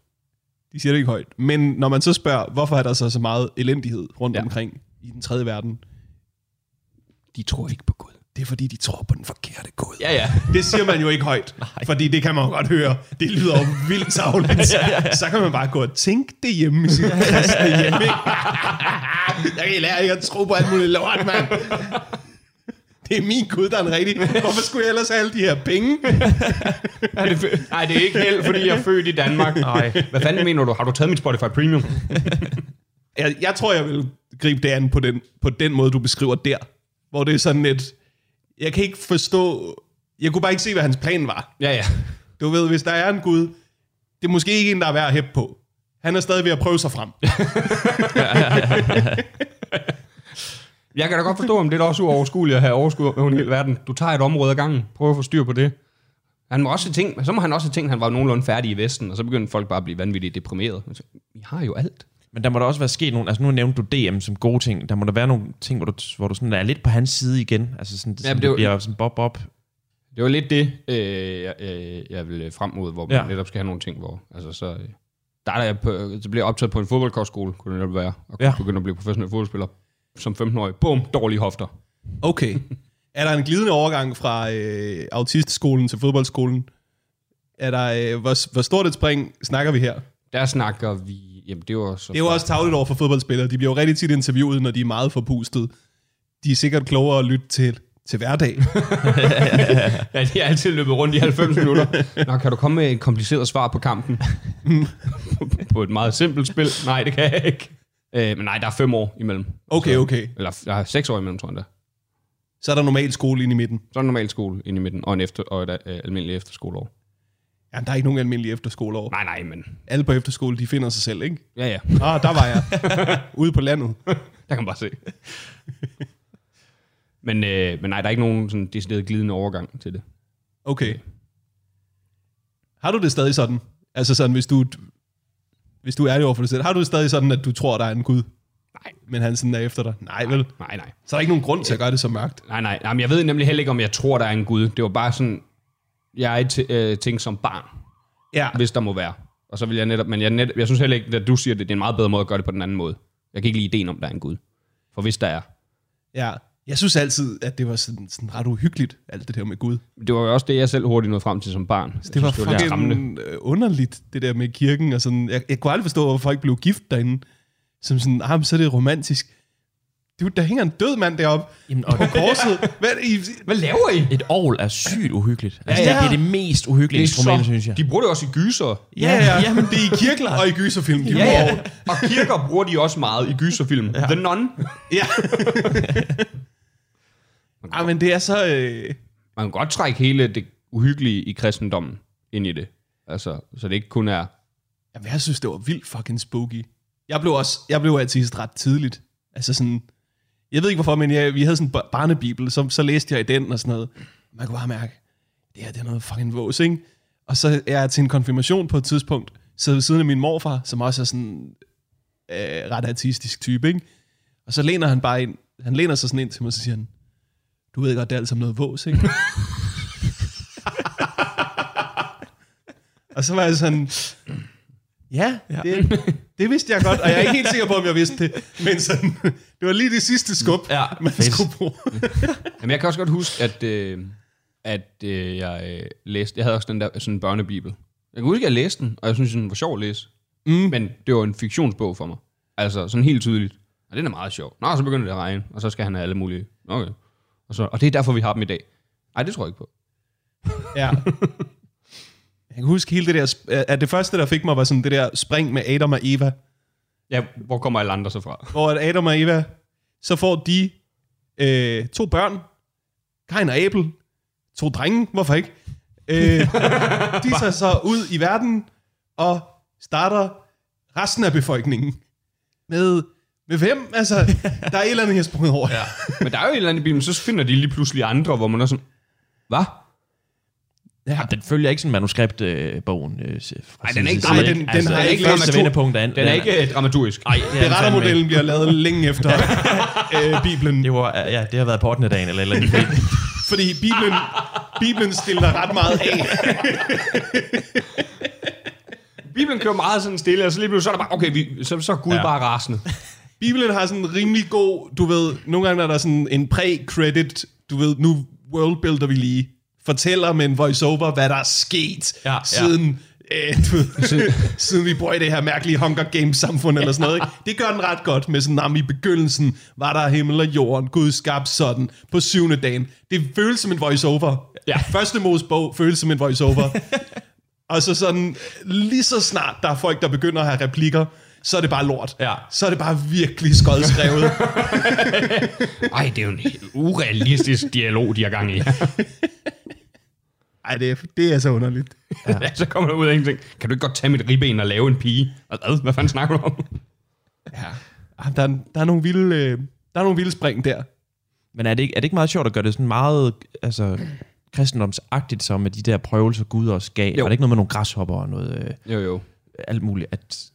De siger det ikke højt. Men når man så spørger, hvorfor er der så så meget elendighed rundt ja. Omkring i den tredje verden, de tror ikke på Gud. Det er fordi, de tror på den forkerte Gud. Ja, ja. Det siger man jo ikke højt, fordi det kan man jo godt høre. Det lyder jo vildt savligt. Så kan man bare gå og tænke det hjemme i sit kristne hjem. Ikke? Jeg kan lære ikke at tro på alt muligt lort, mand. Det er min Gud, der er en rigtig. Hvorfor skulle jeg ellers have alle de her penge? Er det, nej, det er ikke held, fordi jeg er født i Danmark. Nej. Hvad fanden mener du? Har du taget mit Spotify Premium? Jeg, jeg tror, jeg vil gribe det an på den, på den måde, du beskriver der. Hvor det er sådan et... Jeg kan ikke forstå... Jeg kunne bare ikke se, hvad hans plan var. Ja, ja. Du ved, hvis der er en Gud, det er måske ikke en, der er værd at hæppe på. Han er stadig ved at prøve sig frem. Jeg kan da godt forstå, om det er også uoverskueligt at have overskud over hele verden. Du tager et område ad gangen. Prøv at få styr på det. Han må også tænkt, så må han også have tænkt, at han var nogenlunde færdig i Vesten, og så begyndte folk bare at blive vanvittigt deprimeret. Altså, Vi har jo alt. Men der må der også være sket nogle, altså nu nævnte du DM som gode ting, der må der være nogle ting, hvor du, hvor du sådan er lidt på hans side igen, altså sådan, Ja, ja, men det, det det er jo- bliver sådan bob-bob. Det var lidt det, øh, jeg, øh, jeg ville frem mod, hvor man Ja. netop skal have nogle ting, hvor... Altså, så, øh, der er jeg på, så bliver jeg optaget på en fodboldkostskole, kunne det netop være, og Ja. ja. begynde at blive professionel fodboldspiller som 15-årig. Bum, dårlige hofter. Okay. Er der en glidende overgang fra øh, autistskolen til fodboldskolen? Er der, øh, hvor, hvor stort et spring snakker vi her? Der snakker vi... Jamen, det var så... Det er jo også tavligt over for fodboldspillere. De bliver jo rigtig tit interviewet, når de er meget forpustet. De er sikkert klogere at lytte til, til hverdag. Ja, de er altid løbet rundt i 90 minutter. Nå, kan du komme med et kompliceret svar på kampen? på, et meget simpelt spil? Nej, det kan jeg ikke. Øh, men nej, der er fem år imellem. Okay, okay. Eller der er seks år imellem, tror jeg da. Så er der normal skole inde i midten. Så er en normal skole inde i midten, og, en efter, og et øh, almindeligt efterskoleår. Ja, der er ikke nogen almindelige efterskoleår. Nej, nej, men... Alle på efterskole, de finder sig selv, ikke? Ja, ja. Ah, der var jeg. Ude på landet. Der kan man bare se. men, øh, men nej, der er ikke nogen sådan decideret glidende overgang til det. Okay. Har du det stadig sådan? Altså sådan, hvis du, hvis du er ærlig over for dig selv, har du det stadig sådan, at du tror, der er en Gud, Nej, men han sådan er efter dig? Nej, vel? nej, nej. Så er der ikke nogen grund til at gøre det så mørkt. Nej, nej. Jamen, jeg ved nemlig heller ikke, om jeg tror, der er en Gud. Det var bare sådan, jeg t- øh, tænkte som barn, Ja, hvis der må være. Og så vil jeg netop, men jeg, net, jeg synes heller ikke, at du siger det, det er en meget bedre måde at gøre det på den anden måde. Jeg kan ikke lide ideen om, der er en Gud. For hvis der er. ja. Jeg synes altid, at det var sådan, sådan ret uhyggeligt, alt det der med Gud. Det var jo også det, jeg selv hurtigt nåede frem til som barn. Jeg Det var synes, lidt skræmmende. fucking øh, underligt, det der med kirken. Og sådan. Jeg, jeg kunne aldrig forstå, hvorfor folk blev gift derinde. Som sådan, ah, så er det romantisk. Dude, der hænger en død mand deroppe Jamen, og på korset. Hvad, I, Hvad laver I? et ovl er sygt uhyggeligt. Altså, Ja, ja. Det er det mest uhyggelige instrument, synes jeg. De bruger det også i gyser. ja, ja, ja, men det er i kirker og i gyserfilm. De Ja, ja. Og kirker bruger de også meget i gyserfilm. Ja. The Nun. ja. ah, men det er så... Øh, Man kan godt trække hele det uhyggelige i kristendommen ind i det. Altså, så det ikke kun er... Jamen, jeg synes, det var vildt fucking spooky. Jeg blev også, jeg blev ateist ret tidligt. Altså sådan, jeg ved ikke hvorfor, men jeg, vi havde sådan en bar- barnebibel, så, så læste jeg i den og sådan noget. Man kunne bare mærke, det her det er noget fucking vås, ikke? Og så er jeg til en konfirmation på et tidspunkt, sidder ved siden af min morfar, som også er sådan øh, ret artistisk type, ikke? Og så læner han bare ind, han læner sig sådan ind til mig, og så siger han, du ved godt, det er alt sammen noget vås, ikke? og så var jeg sådan, ja, ja. Det, det vidste jeg godt, og jeg er ikke helt sikker på, om jeg vidste det, men sådan, det var lige det sidste skub, Ja, man fedt. skulle bruge. Jamen, jeg kan også godt huske, at, øh, at øh, jeg øh, læste... Jeg havde også den der sådan en børnebibel. Jeg kan huske, at jeg læste den, og jeg synes, den var sjov at læse. Mm. Men det var en fiktionsbog for mig. Altså, sådan helt tydeligt. Og den er meget sjov. Nå, så begynder det at regne, og så skal han have alle mulige... Okay. Og, så, og det er derfor, vi har dem i dag. Nej, det tror jeg ikke på. Ja. Jeg kan huske hele det der, at det første, der fik mig, var sådan det der spring med Adam og Eva, Ja, hvor kommer alle andre så fra? hvor at Adam og Eva, så får de øh, to børn, Kain og Abel, to drenge, hvorfor ikke? Øh, de tager så ud i verden og starter resten af befolkningen med, med hvem? Altså, der er et eller andet, jeg har sprunget over. Ja. Men der er jo et eller andet i Bibelen, så finder de lige pludselig andre, hvor man er sådan... Hvad? Ja, den følger ikke sådan manuskriptbogen. Øh, Nej, den er ikke- Nej, den- den altså, har ikke første vendepunkt an. Den er ikke øh, dramaturgisk. Er den fandme Berettermodellen bliver lavet længe efter øh, Bibelen. Det, var, ja, det har været på 8. dagen eller eller andet. Fordi Bibelen, Bibelen stiller ret meget af. Bibelen kører meget sådan stille, og så lige pludselig så er der bare, okay, vi, så, så er Gud ja. Ja. bare rasende. Bibelen har sådan en rimelig god, du ved, nogle gange er der sådan en pre-credit, du ved, nu worldbuilder vi lige, fortæller med en voiceover, hvad der er sket Ja, ja. siden, øh, du ved, siden vi bor i det her mærkelige Hunger Games samfund eller sådan noget. Ikke? Det gør den ret godt med sådan, om i begyndelsen var der himmel og jorden, Gud skabte sådan, på syvende dagen. Det føles som en voiceover. Ja. Første Mosebog føles som en voiceover. Og så sådan, lige så snart der er folk, der begynder at have replikker, så er det bare lort. Ja. Så er det bare virkelig skodskrevet. Ej, det er jo en helt urealistisk dialog, de har gang i. Ej, det er, det er så underligt. Ja. så kommer der ud af ingenting. Kan du ikke godt tage mit ribben og lave en pige? Og Hvad, hvad fanden snakker du om? Ja. Ah, Der, er, der, er nogle vilde, øh, der er nogle vilde spring der. Men er det, ikke, er det ikke meget sjovt at gøre det sådan meget altså, kristendomsagtigt, som med de der prøvelser, Gud også gav? Jo. Var det ikke noget med nogle græshopper og noget øh, Jo, jo. alt muligt? At,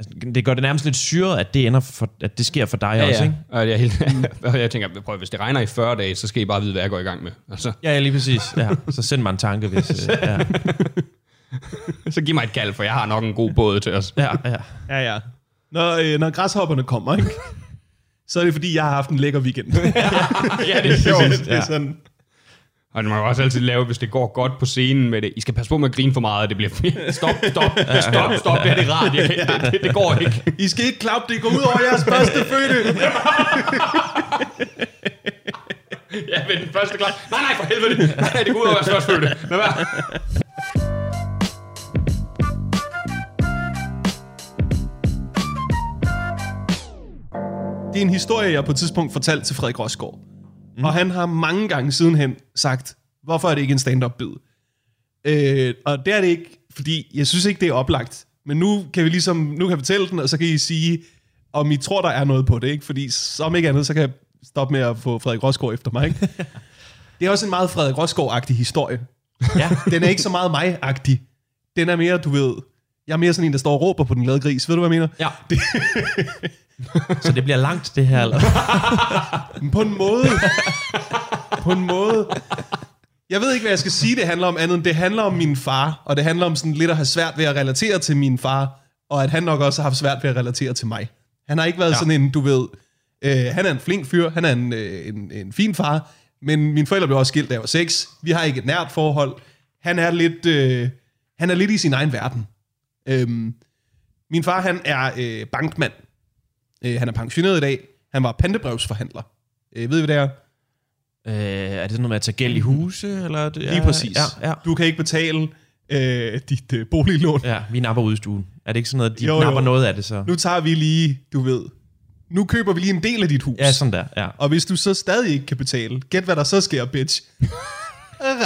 altså, det gør det nærmest lidt syret, at det, ender for, at det sker for dig også, ikke? Og jeg, helt, jeg tænker, prøv, hvis det regner i 40 dage, så skal I bare vide, hvad jeg går i gang med. Altså, Ja, ja, lige præcis. Ja. Så send mig en tanke, hvis... Øh, ja. så giv mig et kald, for jeg har nok en god båd til os. Ja, ja. Ja, ja. Når, øh, når græshopperne kommer, ikke? så er det fordi, jeg har haft en lækker weekend. ja, det er sjovt. det er sådan, Og det må jo også altid lave, hvis det går godt på scenen med det. I skal passe på med at grine for meget, det bliver... stop, stop, stop, stop, det er det rart. Jeg kan, det, det, det, går ikke. I skal ikke klappe, det går ud over jeres første fødte. Ja, men den første klar. Nej, nej, for helvede. Nej, nej, det går ud over jeres første følge. Lad være. Det er en historie, jeg på et tidspunkt fortalte til Frederik Rosgaard. Mm. Og han har mange gange sidenhen sagt, hvorfor er det ikke en stand-up bid? Øh, og det er det ikke, fordi jeg synes ikke, det er oplagt. Men nu kan vi ligesom, nu kan jeg fortælle den, og så kan I sige, om I tror, der er noget på det, ikke? Fordi som ikke andet, så kan jeg stoppe med at få Frederik Rosgaard efter mig, ikke? Det er også en meget Frederik Rosgaard-agtig historie. ja. Den er ikke så meget mig-agtig. Den er mere, du ved, jeg er mere sådan en, der står og råber på den glade gris. Ved du, hvad jeg mener? ja. Så det bliver langt, det her, eller? Men På en måde. på en måde. Jeg ved ikke, hvad jeg skal sige, det handler om andet end det handler om min far, og det handler om sådan lidt at have svært ved at relatere til min far, og at han nok også har haft svært ved at relatere til mig. Han har ikke været ja. sådan en, du ved, øh, han er en flink fyr, han er en, øh, en, en fin far, men mine forældre blev også skilt, da jeg var seks. Vi har ikke et nært forhold. Han er lidt, øh, han er lidt i sin egen verden. Øhm, min far, han er øh, bankmand. Øh, han er pensioneret i dag. Han var pantebrevsforhandler. Øh, ved I, hvad det er? Øh, er det sådan noget med at tage gæld i huse? Eller? det- Lige præcis. Ja, ja. Du kan ikke betale øh, dit øh, boliglån. ja, vi napper ud i stuen. Er det ikke sådan noget, de Jo, jo, jo. napper noget af det så? Nu tager vi lige, du ved, nu køber vi lige en del af dit hus. Ja, sådan der, ja. Og hvis du så stadig ikke kan betale, gæt hvad der så sker, bitch.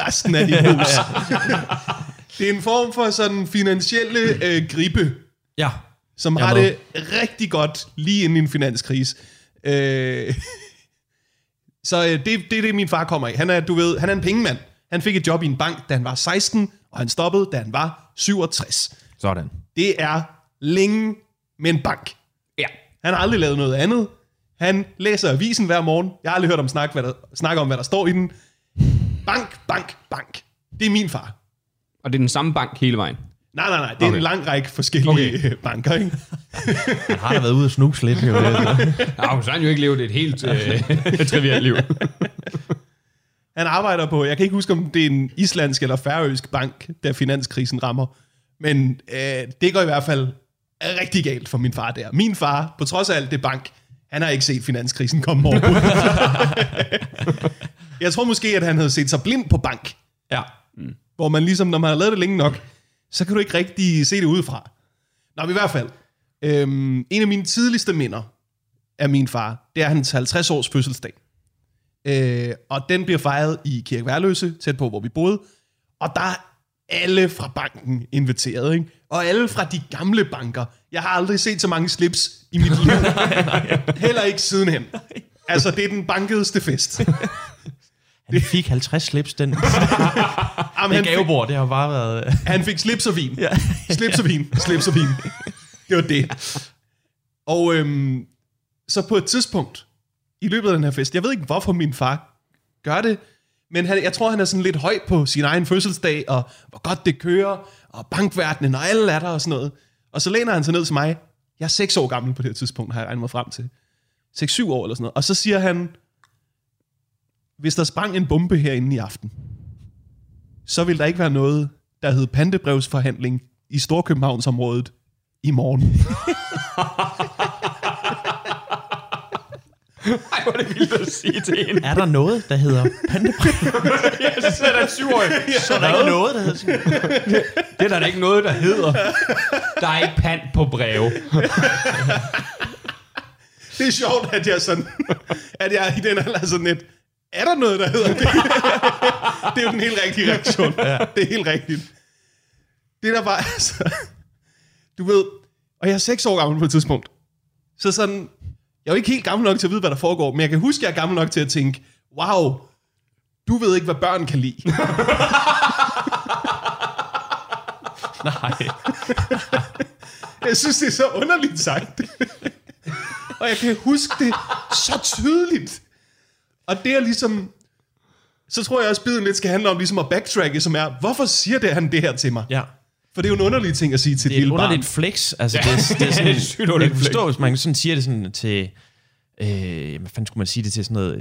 Resten af dit hus. det er en form for sådan finansielle øh, gribe, Ja, som Jeg har med. det rigtig godt lige inden i en finanskrise. Øh, så øh, det, det er det, min far kommer i. Han er, du ved, han er en pengemand. Han fik et job i en bank, da han var 16, og han stoppede, da han var 67. Sådan. Det er længe med en bank. Ja. Han har aldrig lavet noget andet. Han læser avisen hver morgen. Jeg har aldrig hørt ham snakke, hvad der, snakke om, hvad der står i den. Bank, bank, bank. Det er min far. Og det er den samme bank hele vejen. Nej, nej, nej. Det er okay. En lang række forskellige Okay. banker, ikke? Han har da været ude og snuse lidt. Jo. Ja, så har han jo ikke levet et helt øh, trivialt liv. Han arbejder på, jeg kan ikke huske, om det er en islandsk eller færøsk bank, der finanskrisen rammer. Men øh, det går i hvert fald rigtig galt for min far der. Min far, på trods af alt det bank, han har ikke set finanskrisen komme over. jeg tror måske, at han havde set sig blind på bank. ja. Hvor man ligesom, når man har lavet det længe nok, så kan du ikke rigtig se det udefra. Nå, men i hvert fald. Øhm, en af mine tidligste minder af min far, det er hans 50 års fødselsdag. Øh, og den bliver fejret i Kirke Værløse, tæt på, hvor vi boede. Og der er alle fra banken inviteret, ikke? Og alle fra de gamle banker. Jeg har aldrig set så mange slips i mit liv. Heller ikke sidenhen. Altså, det er den bankedeste fest. Han fik 50 slips, den, Jamen, det han, gavebord. Det har bare været... han fik slips og vin. Slips og vin. Slips og vin. Det var det. Og øhm, så på et tidspunkt i løbet af den her fest, jeg ved ikke, hvorfor min far gør det, men han, jeg tror, han er sådan lidt høj på sin egen fødselsdag, og hvor godt det kører, og bankverdenen, og alle er der og sådan noget. Og så læner han sig ned til mig. Jeg er 6 år gammel på det her tidspunkt, har jeg regnet mig frem til. 6-7 år eller sådan noget. Og så siger han, hvis der sprang en bombe herinde i aften, så vil der ikke være noget, der hed pantebrevsforhandling i Storkøbenhavnsområdet i morgen. Ej, hvor er det vildt at sige til en. Er der noget, der hedder pandebrev? Ja, så sidder der en syvårig. Så er der ikke noget, der hedder. Det er der ikke noget, der hedder. Der er ikke pant på breve. Det er sjovt, at jeg, sådan, at jeg i den alder er sådan lidt, er der noget, der hedder det? det er jo den helt rigtige reaktion. Ja. Det er helt rigtigt. Det der var, altså, du ved, og jeg er seks år gammel på et tidspunkt. Så sådan, jeg er jo ikke helt gammel nok til at vide, hvad der foregår, men jeg kan huske, at jeg er gammel nok til at tænke, wow, du ved ikke, hvad børn kan lide. Nej. Jeg synes, det er så underligt sagt. og jeg kan huske det så tydeligt. Og det er ligesom... Så tror jeg også, biden lidt skal handle om ligesom at backtracke, som er, hvorfor siger det, han det her til mig? Ja. For det er jo en underlig ting at sige til et Det er et lille barn. underligt flex. Altså, det, er, det er sådan, det er sygt underligt forstå, hvis man sådan siger det sådan til... Øh, hvad fanden skulle man sige det til sådan noget...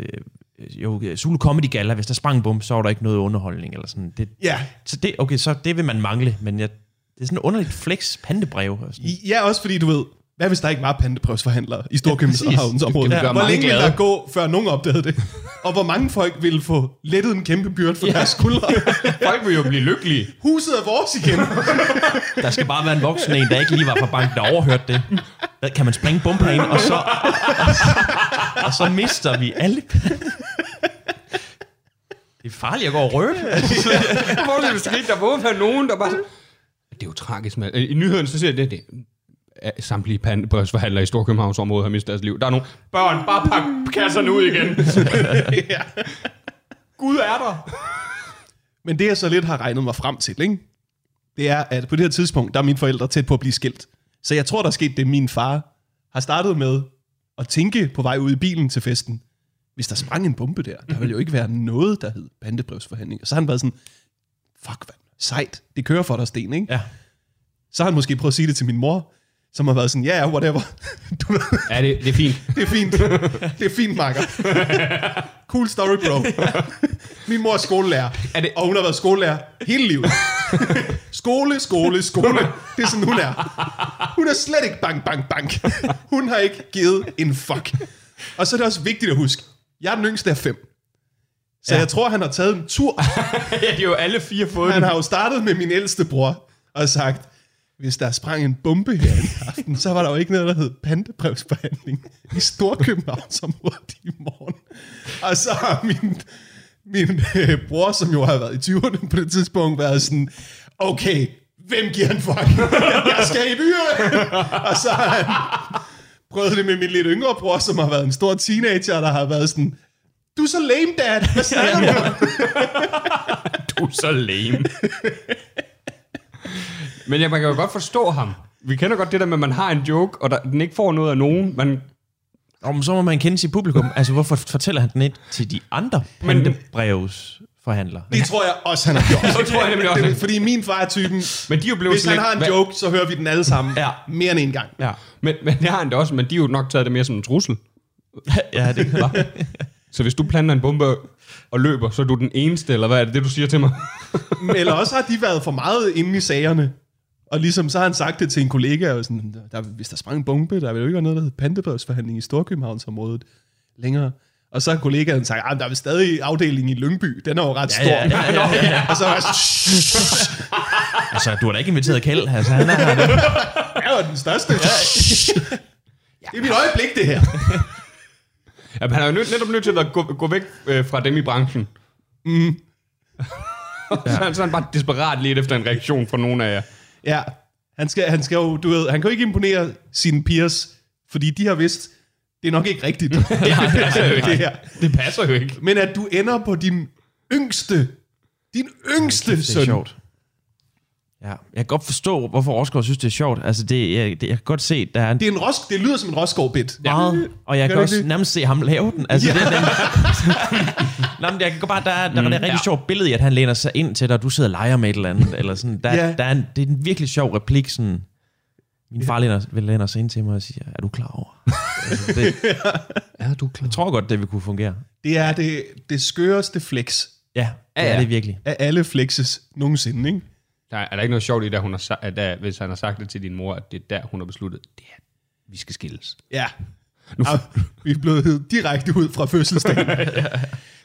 Øh, jo, Zulu Comedy Gala, hvis der sprang en bum, så var der ikke noget underholdning, eller sådan. Det, Ja. Så det, okay, så det vil man mangle, men jeg, det er sådan et underligt flex pandebrev. Og sådan. Ja, også fordi du ved, hvad hvis der ikke var panteprøvsforhandlere i Storkøbenhavns Det område? Ja, hvor længe ville der gå, før nogen opdagede det? Og hvor mange folk ville få lettet en kæmpe byrde for ja. deres skuldre? Folk vil jo blive lykkelige. Huset er vores igen. Der skal bare være en voksen en, der ikke lige var fra banken, der overhørte det. Kan man springe bumper ind, og så, og så, og så mister vi alle... Det er farligt at gå og det. Hvor er det skete? Der må være nogen, der bare... Det er jo tragisk, med. I nyhederne, så siger det, det samtlige pandebrevsforhandlere i Storkøbenhavnsområdet har mistet deres liv. Der er nogle børn, bare pak kasserne ud igen. ja. Gud er der. Men det jeg så lidt har regnet mig frem til, ikke? det er, at på det her tidspunkt, der er mine forældre tæt på at blive skilt. Så jeg tror, der er sket det, min far har startet med at tænke på vej ud i bilen til festen. Hvis der sprang en bombe der, der ville jo ikke være noget, der hed bandebrevsforhandling. Og så har han været sådan, fuck, hvad, sejt, det kører for dig, Sten, ikke? Ja. Så har han måske prøvet at sige det til min mor, som har været sådan, ja, yeah, whatever. Du, Ja, det, det er fint. det er fint. Det er fint, Marker. Cool story, bro. Min mor er skolelærer, Er det- og hun har været skolelærer hele livet. skole, skole, skole. Det er sådan, hun er. Hun er slet ikke bank, bank, bank. Hun har ikke givet en fuck. Og så er det også vigtigt at huske, jeg er den yngste af fem. Så Ja. jeg tror, han har taget en tur. ja, de er jo alle fire fået Han den. har jo startet med min ældste bror og sagt, hvis der sprang en bombe her i aften, så var der jo ikke noget, der hed pantebrevsbehandling i Storkøbenhavnsområdet i morgen. Og så har min, min øh, bror, som jo har været i 20'erne på det tidspunkt, været sådan, okay, hvem giver en fuck? Jeg skal i byen! Og så har han prøvet det med min lidt yngre bror, som har været en stor teenager, der har været sådan, du er så lame, dad. Hvad snakker du? Du er så lame. Men jeg, man kan jo godt forstå ham. Vi kender godt det der med, at man har en joke, og der, den ikke får noget af nogen. Man, Og men så må man kende sit publikum. Altså, hvorfor fortæller han den ikke til de andre pandebrevsforhandlere? Det tror jeg også, han har gjort. det tror jeg nemlig også. Det- Fordi min far er typen, men de er jo blevet hvis han sådan har en joke, så hører vi den alle sammen Ja. mere end en gang. Ja, Men, men det har han da også, men de har jo nok taget det mere som en trussel. ja det kan Så hvis du planter en bombe og løber, så er du den eneste, eller hvad er det, det du siger til mig? Eller også har de været for meget inde i sagerne. Og ligesom så har han sagt det til en kollega, og sådan, der, hvis der sprang en bombe, der vil jo ikke være noget, der hedder pantebrevsforhandling i Storkøbenhavnsområdet længere. Og så har kollegaen sagt, at der er stadig afdeling i Lyngby, den er jo ret stor. ja, ja, ja, ja. Og så var jeg sådan, Altså, du har da ikke inviteret Kjeld. Altså, han er her. jeg er jo den største. det er mit øjeblik, det her. Ja, han er jo nødt, netop nødt til at gå, gå væk øh, fra dem i branchen. Mm. så, er han- så er han bare desperat lidt efter en reaktion fra nogen af jer. Ja, han skal, han skal jo, du ved, han kan jo ikke imponere sine peers, fordi de har vidst, det er nok ikke rigtigt. det her. Det passer jo ikke. Men at du ender på din yngste, din yngste Det er søn. sjovt. Ja, jeg kan godt forstå, hvorfor Rosgaard synes, det er sjovt. Altså, det, jeg, det, jeg kan godt se, der er en Det, er en rosk, det lyder som en Roskov-bit. meget, og jeg Kan kan også det? nærmest se ham lave den. Altså, ja. det, den, Nå, men jeg kan godt bare, der, er- der, der er et rigtig sjovt billede i, at han læner sig ind til dig, og du sidder og leger med et eller andet. Eller sådan. Der, Ja. der er en, det er en virkelig sjov replik, sådan, min far læner, vil læner sig ind til mig og siger, er du klar over? altså, det, Er du klar? jeg tror godt, det vil kunne fungere. Det er det, det skøreste flex Ja, det Ja, er ja. det virkelig. af alle flexes nogensinde, ikke? Der er, er der ikke noget sjovt i, at hun har, at der, hvis han har sagt det til din mor, at det er der, hun har besluttet, det er, vi skal skilles. Ja. Og vi er blevet direkte ud fra fødselsdagen.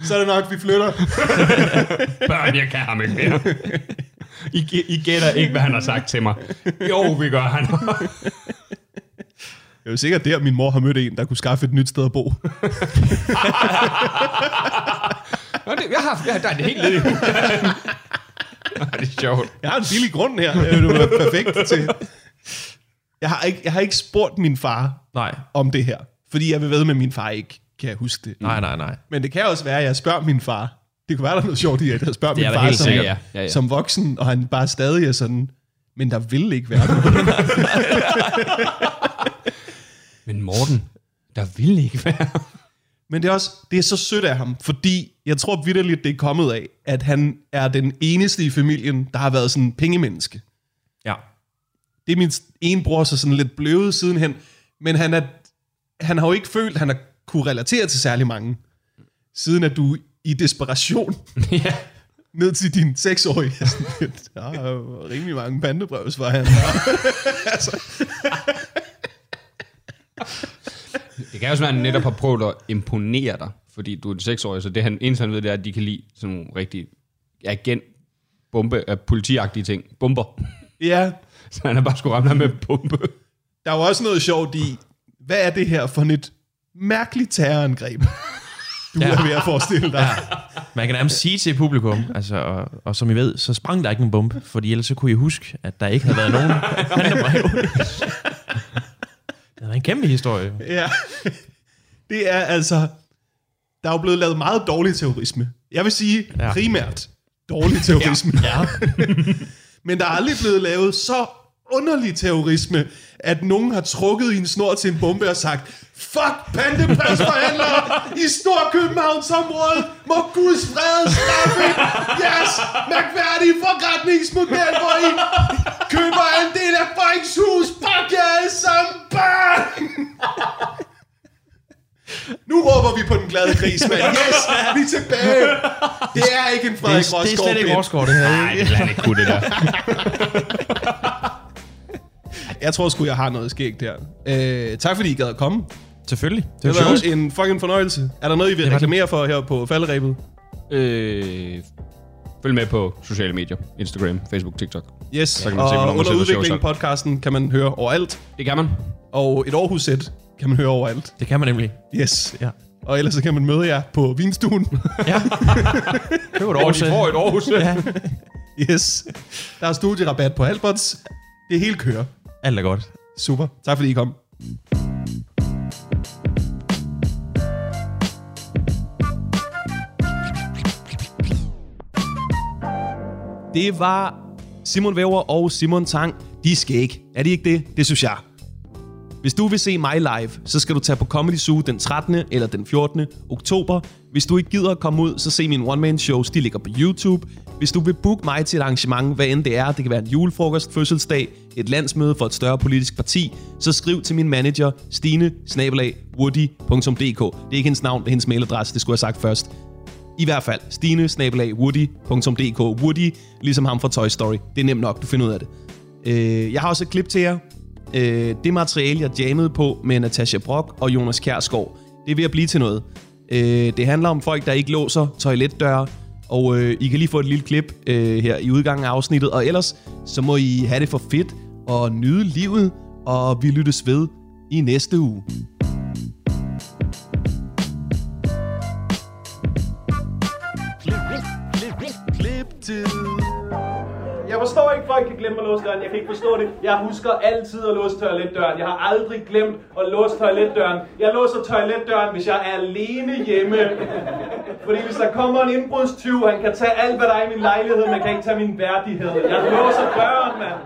Så er det nok, vi flytter. Børn, jeg kan ham ikke mere. I, I gætter ikke, hvad han har sagt til mig. Jo, vi gør han. Det er sikkert der, min mor har mødt en, der kunne skaffe et nyt sted at bo. Nå, det, jeg har, jeg, der er det helt ledigt. det er sjovt. Jeg har en billig grund her. Det være perfekt til. Jeg har, ikke, jeg har ikke spurgt min far Nej, om det her, fordi jeg vil ved med, at min far ikke kan huske det. nej, nej, nej. Men det kan også være, at jeg spørger min far. Det kunne være, der er noget sjovt i, at jeg spørger Det er min far som, sikkert. Ja, ja, ja. som voksen, og han bare stadig er sådan, men der vil ikke være noget. Men Morten, der vil ikke være. Men det er også det er så sødt af ham, fordi jeg tror vidderligt, det er kommet af, at han er den eneste i familien, der har været sådan en pengemenneske. Ja. Det er min ene bror så sådan lidt bløvet sidenhen, men han, er, han har jo ikke følt, at han har kunne relatere til særlig mange, siden at du i desperation ja. ned til din seksårige. er Der er jo rimelig mange pandebrevs, var han. altså, Det kan også være, at han netop har prøvet at imponere dig, fordi du er en seksårig, så det han, eneste han ved, det er, at de kan lide sådan nogle rigtig agent, bombe, uh, politiagtige ting. Bomber. ja, Så han har bare skulle ramme ham med en bombe. der er jo også noget sjovt i, hvad er det her for et mærkeligt terrorangreb, du ja. er ved at forestille dig. Ja. Man kan nærmest sige til publikum, altså, og, og som I ved, så sprang der ikke en bombe, fordi ellers så kunne I huske, at der ikke havde været nogen. Det er en kæmpe historie. ja. Det er altså, der er jo blevet lavet meget dårlig terrorisme. Jeg vil sige Ja. ja. primært dårlig terrorisme. Ja. Men der er aldrig blevet lavet så underlig terrorisme, at nogen har trukket i en snor til en bombe og sagt, Fuck pandebrevsforhandlere i Storkøbenhavnsområdet, må Guds fred straffe jeres mærkværdige forretningsmodel, hvor I køber en del af Folks hus. Fuck jer alle sammen, børn! Nu råber vi på den glade gris, mand. Yes, vi er tilbage. Det er ikke en Frederik er, det er slet ikke. Rosgaard, det her. Nej, det han ikke kunne, det der. Jeg tror sgu, jeg har noget skægt der. Øh, tak fordi I gad at komme. Selvfølgelig. Det Det var sjovt. en fucking fornøjelse. Er der noget, I vil det. reklamere for her på falderæbet? øh, følg med på sociale medier. Instagram, Facebook, TikTok. Yes, kan man se, og hvornår man under udviklingen podcasten kan man høre overalt. Det kan man. Og et Aarhus-sæt kan man høre overalt. Det kan man nemlig. Yes. Ja. Og ellers så kan man møde jer på vinstuen. Ja. Køb et Og de får et Aarhus. Ja. yes. Der er studierabat på Alberts. Det hele kører. Alt er godt. Super. Tak fordi I kom. Det var Simon Væver og Simon Tang, de er skæg. Er de ikke det? Det synes jeg. Hvis du vil se mig live, så skal du tage på Comedy Zoo den 13. eller den 14. oktober. Hvis du ikke gider at komme ud, så se mine one-man-shows, de ligger på YouTube. Hvis du vil booke mig til et arrangement, hvad end det er, det kan være en julefrokost, fødselsdag, et landsmøde for et større politisk parti, så skriv til min manager, stine woody.dk. Det er ikke hendes navn, det er hendes mailadresse, det skulle jeg have sagt først. I hvert fald, stine woody.dk. Woody, ligesom ham fra Toy Story. Det er nemt nok, du finder ud af det. Øh, jeg har også et klip til jer. Øh, det materiale, jeg jammede på med Natasha Brock og Jonas Kjærsgaard, det er ved at blive til noget. Øh, det handler om folk, der ikke låser toiletdøre, og øh, I kan lige få et lille klip øh, her i udgangen af afsnittet. Og ellers, så må I have det for fedt og nyde livet, og vi lyttes ved i næste uge. Folk kan glemme at låse døren. Jeg kan ikke forstå det. Jeg husker altid at låse toiletdøren. Jeg har aldrig glemt at låse toiletdøren. Jeg låser toiletdøren, hvis jeg er alene hjemme. Fordi hvis der kommer en indbrudstyv, han kan tage alt, hvad der er i min lejlighed, men kan ikke tage min værdighed. Jeg låser døren, mand.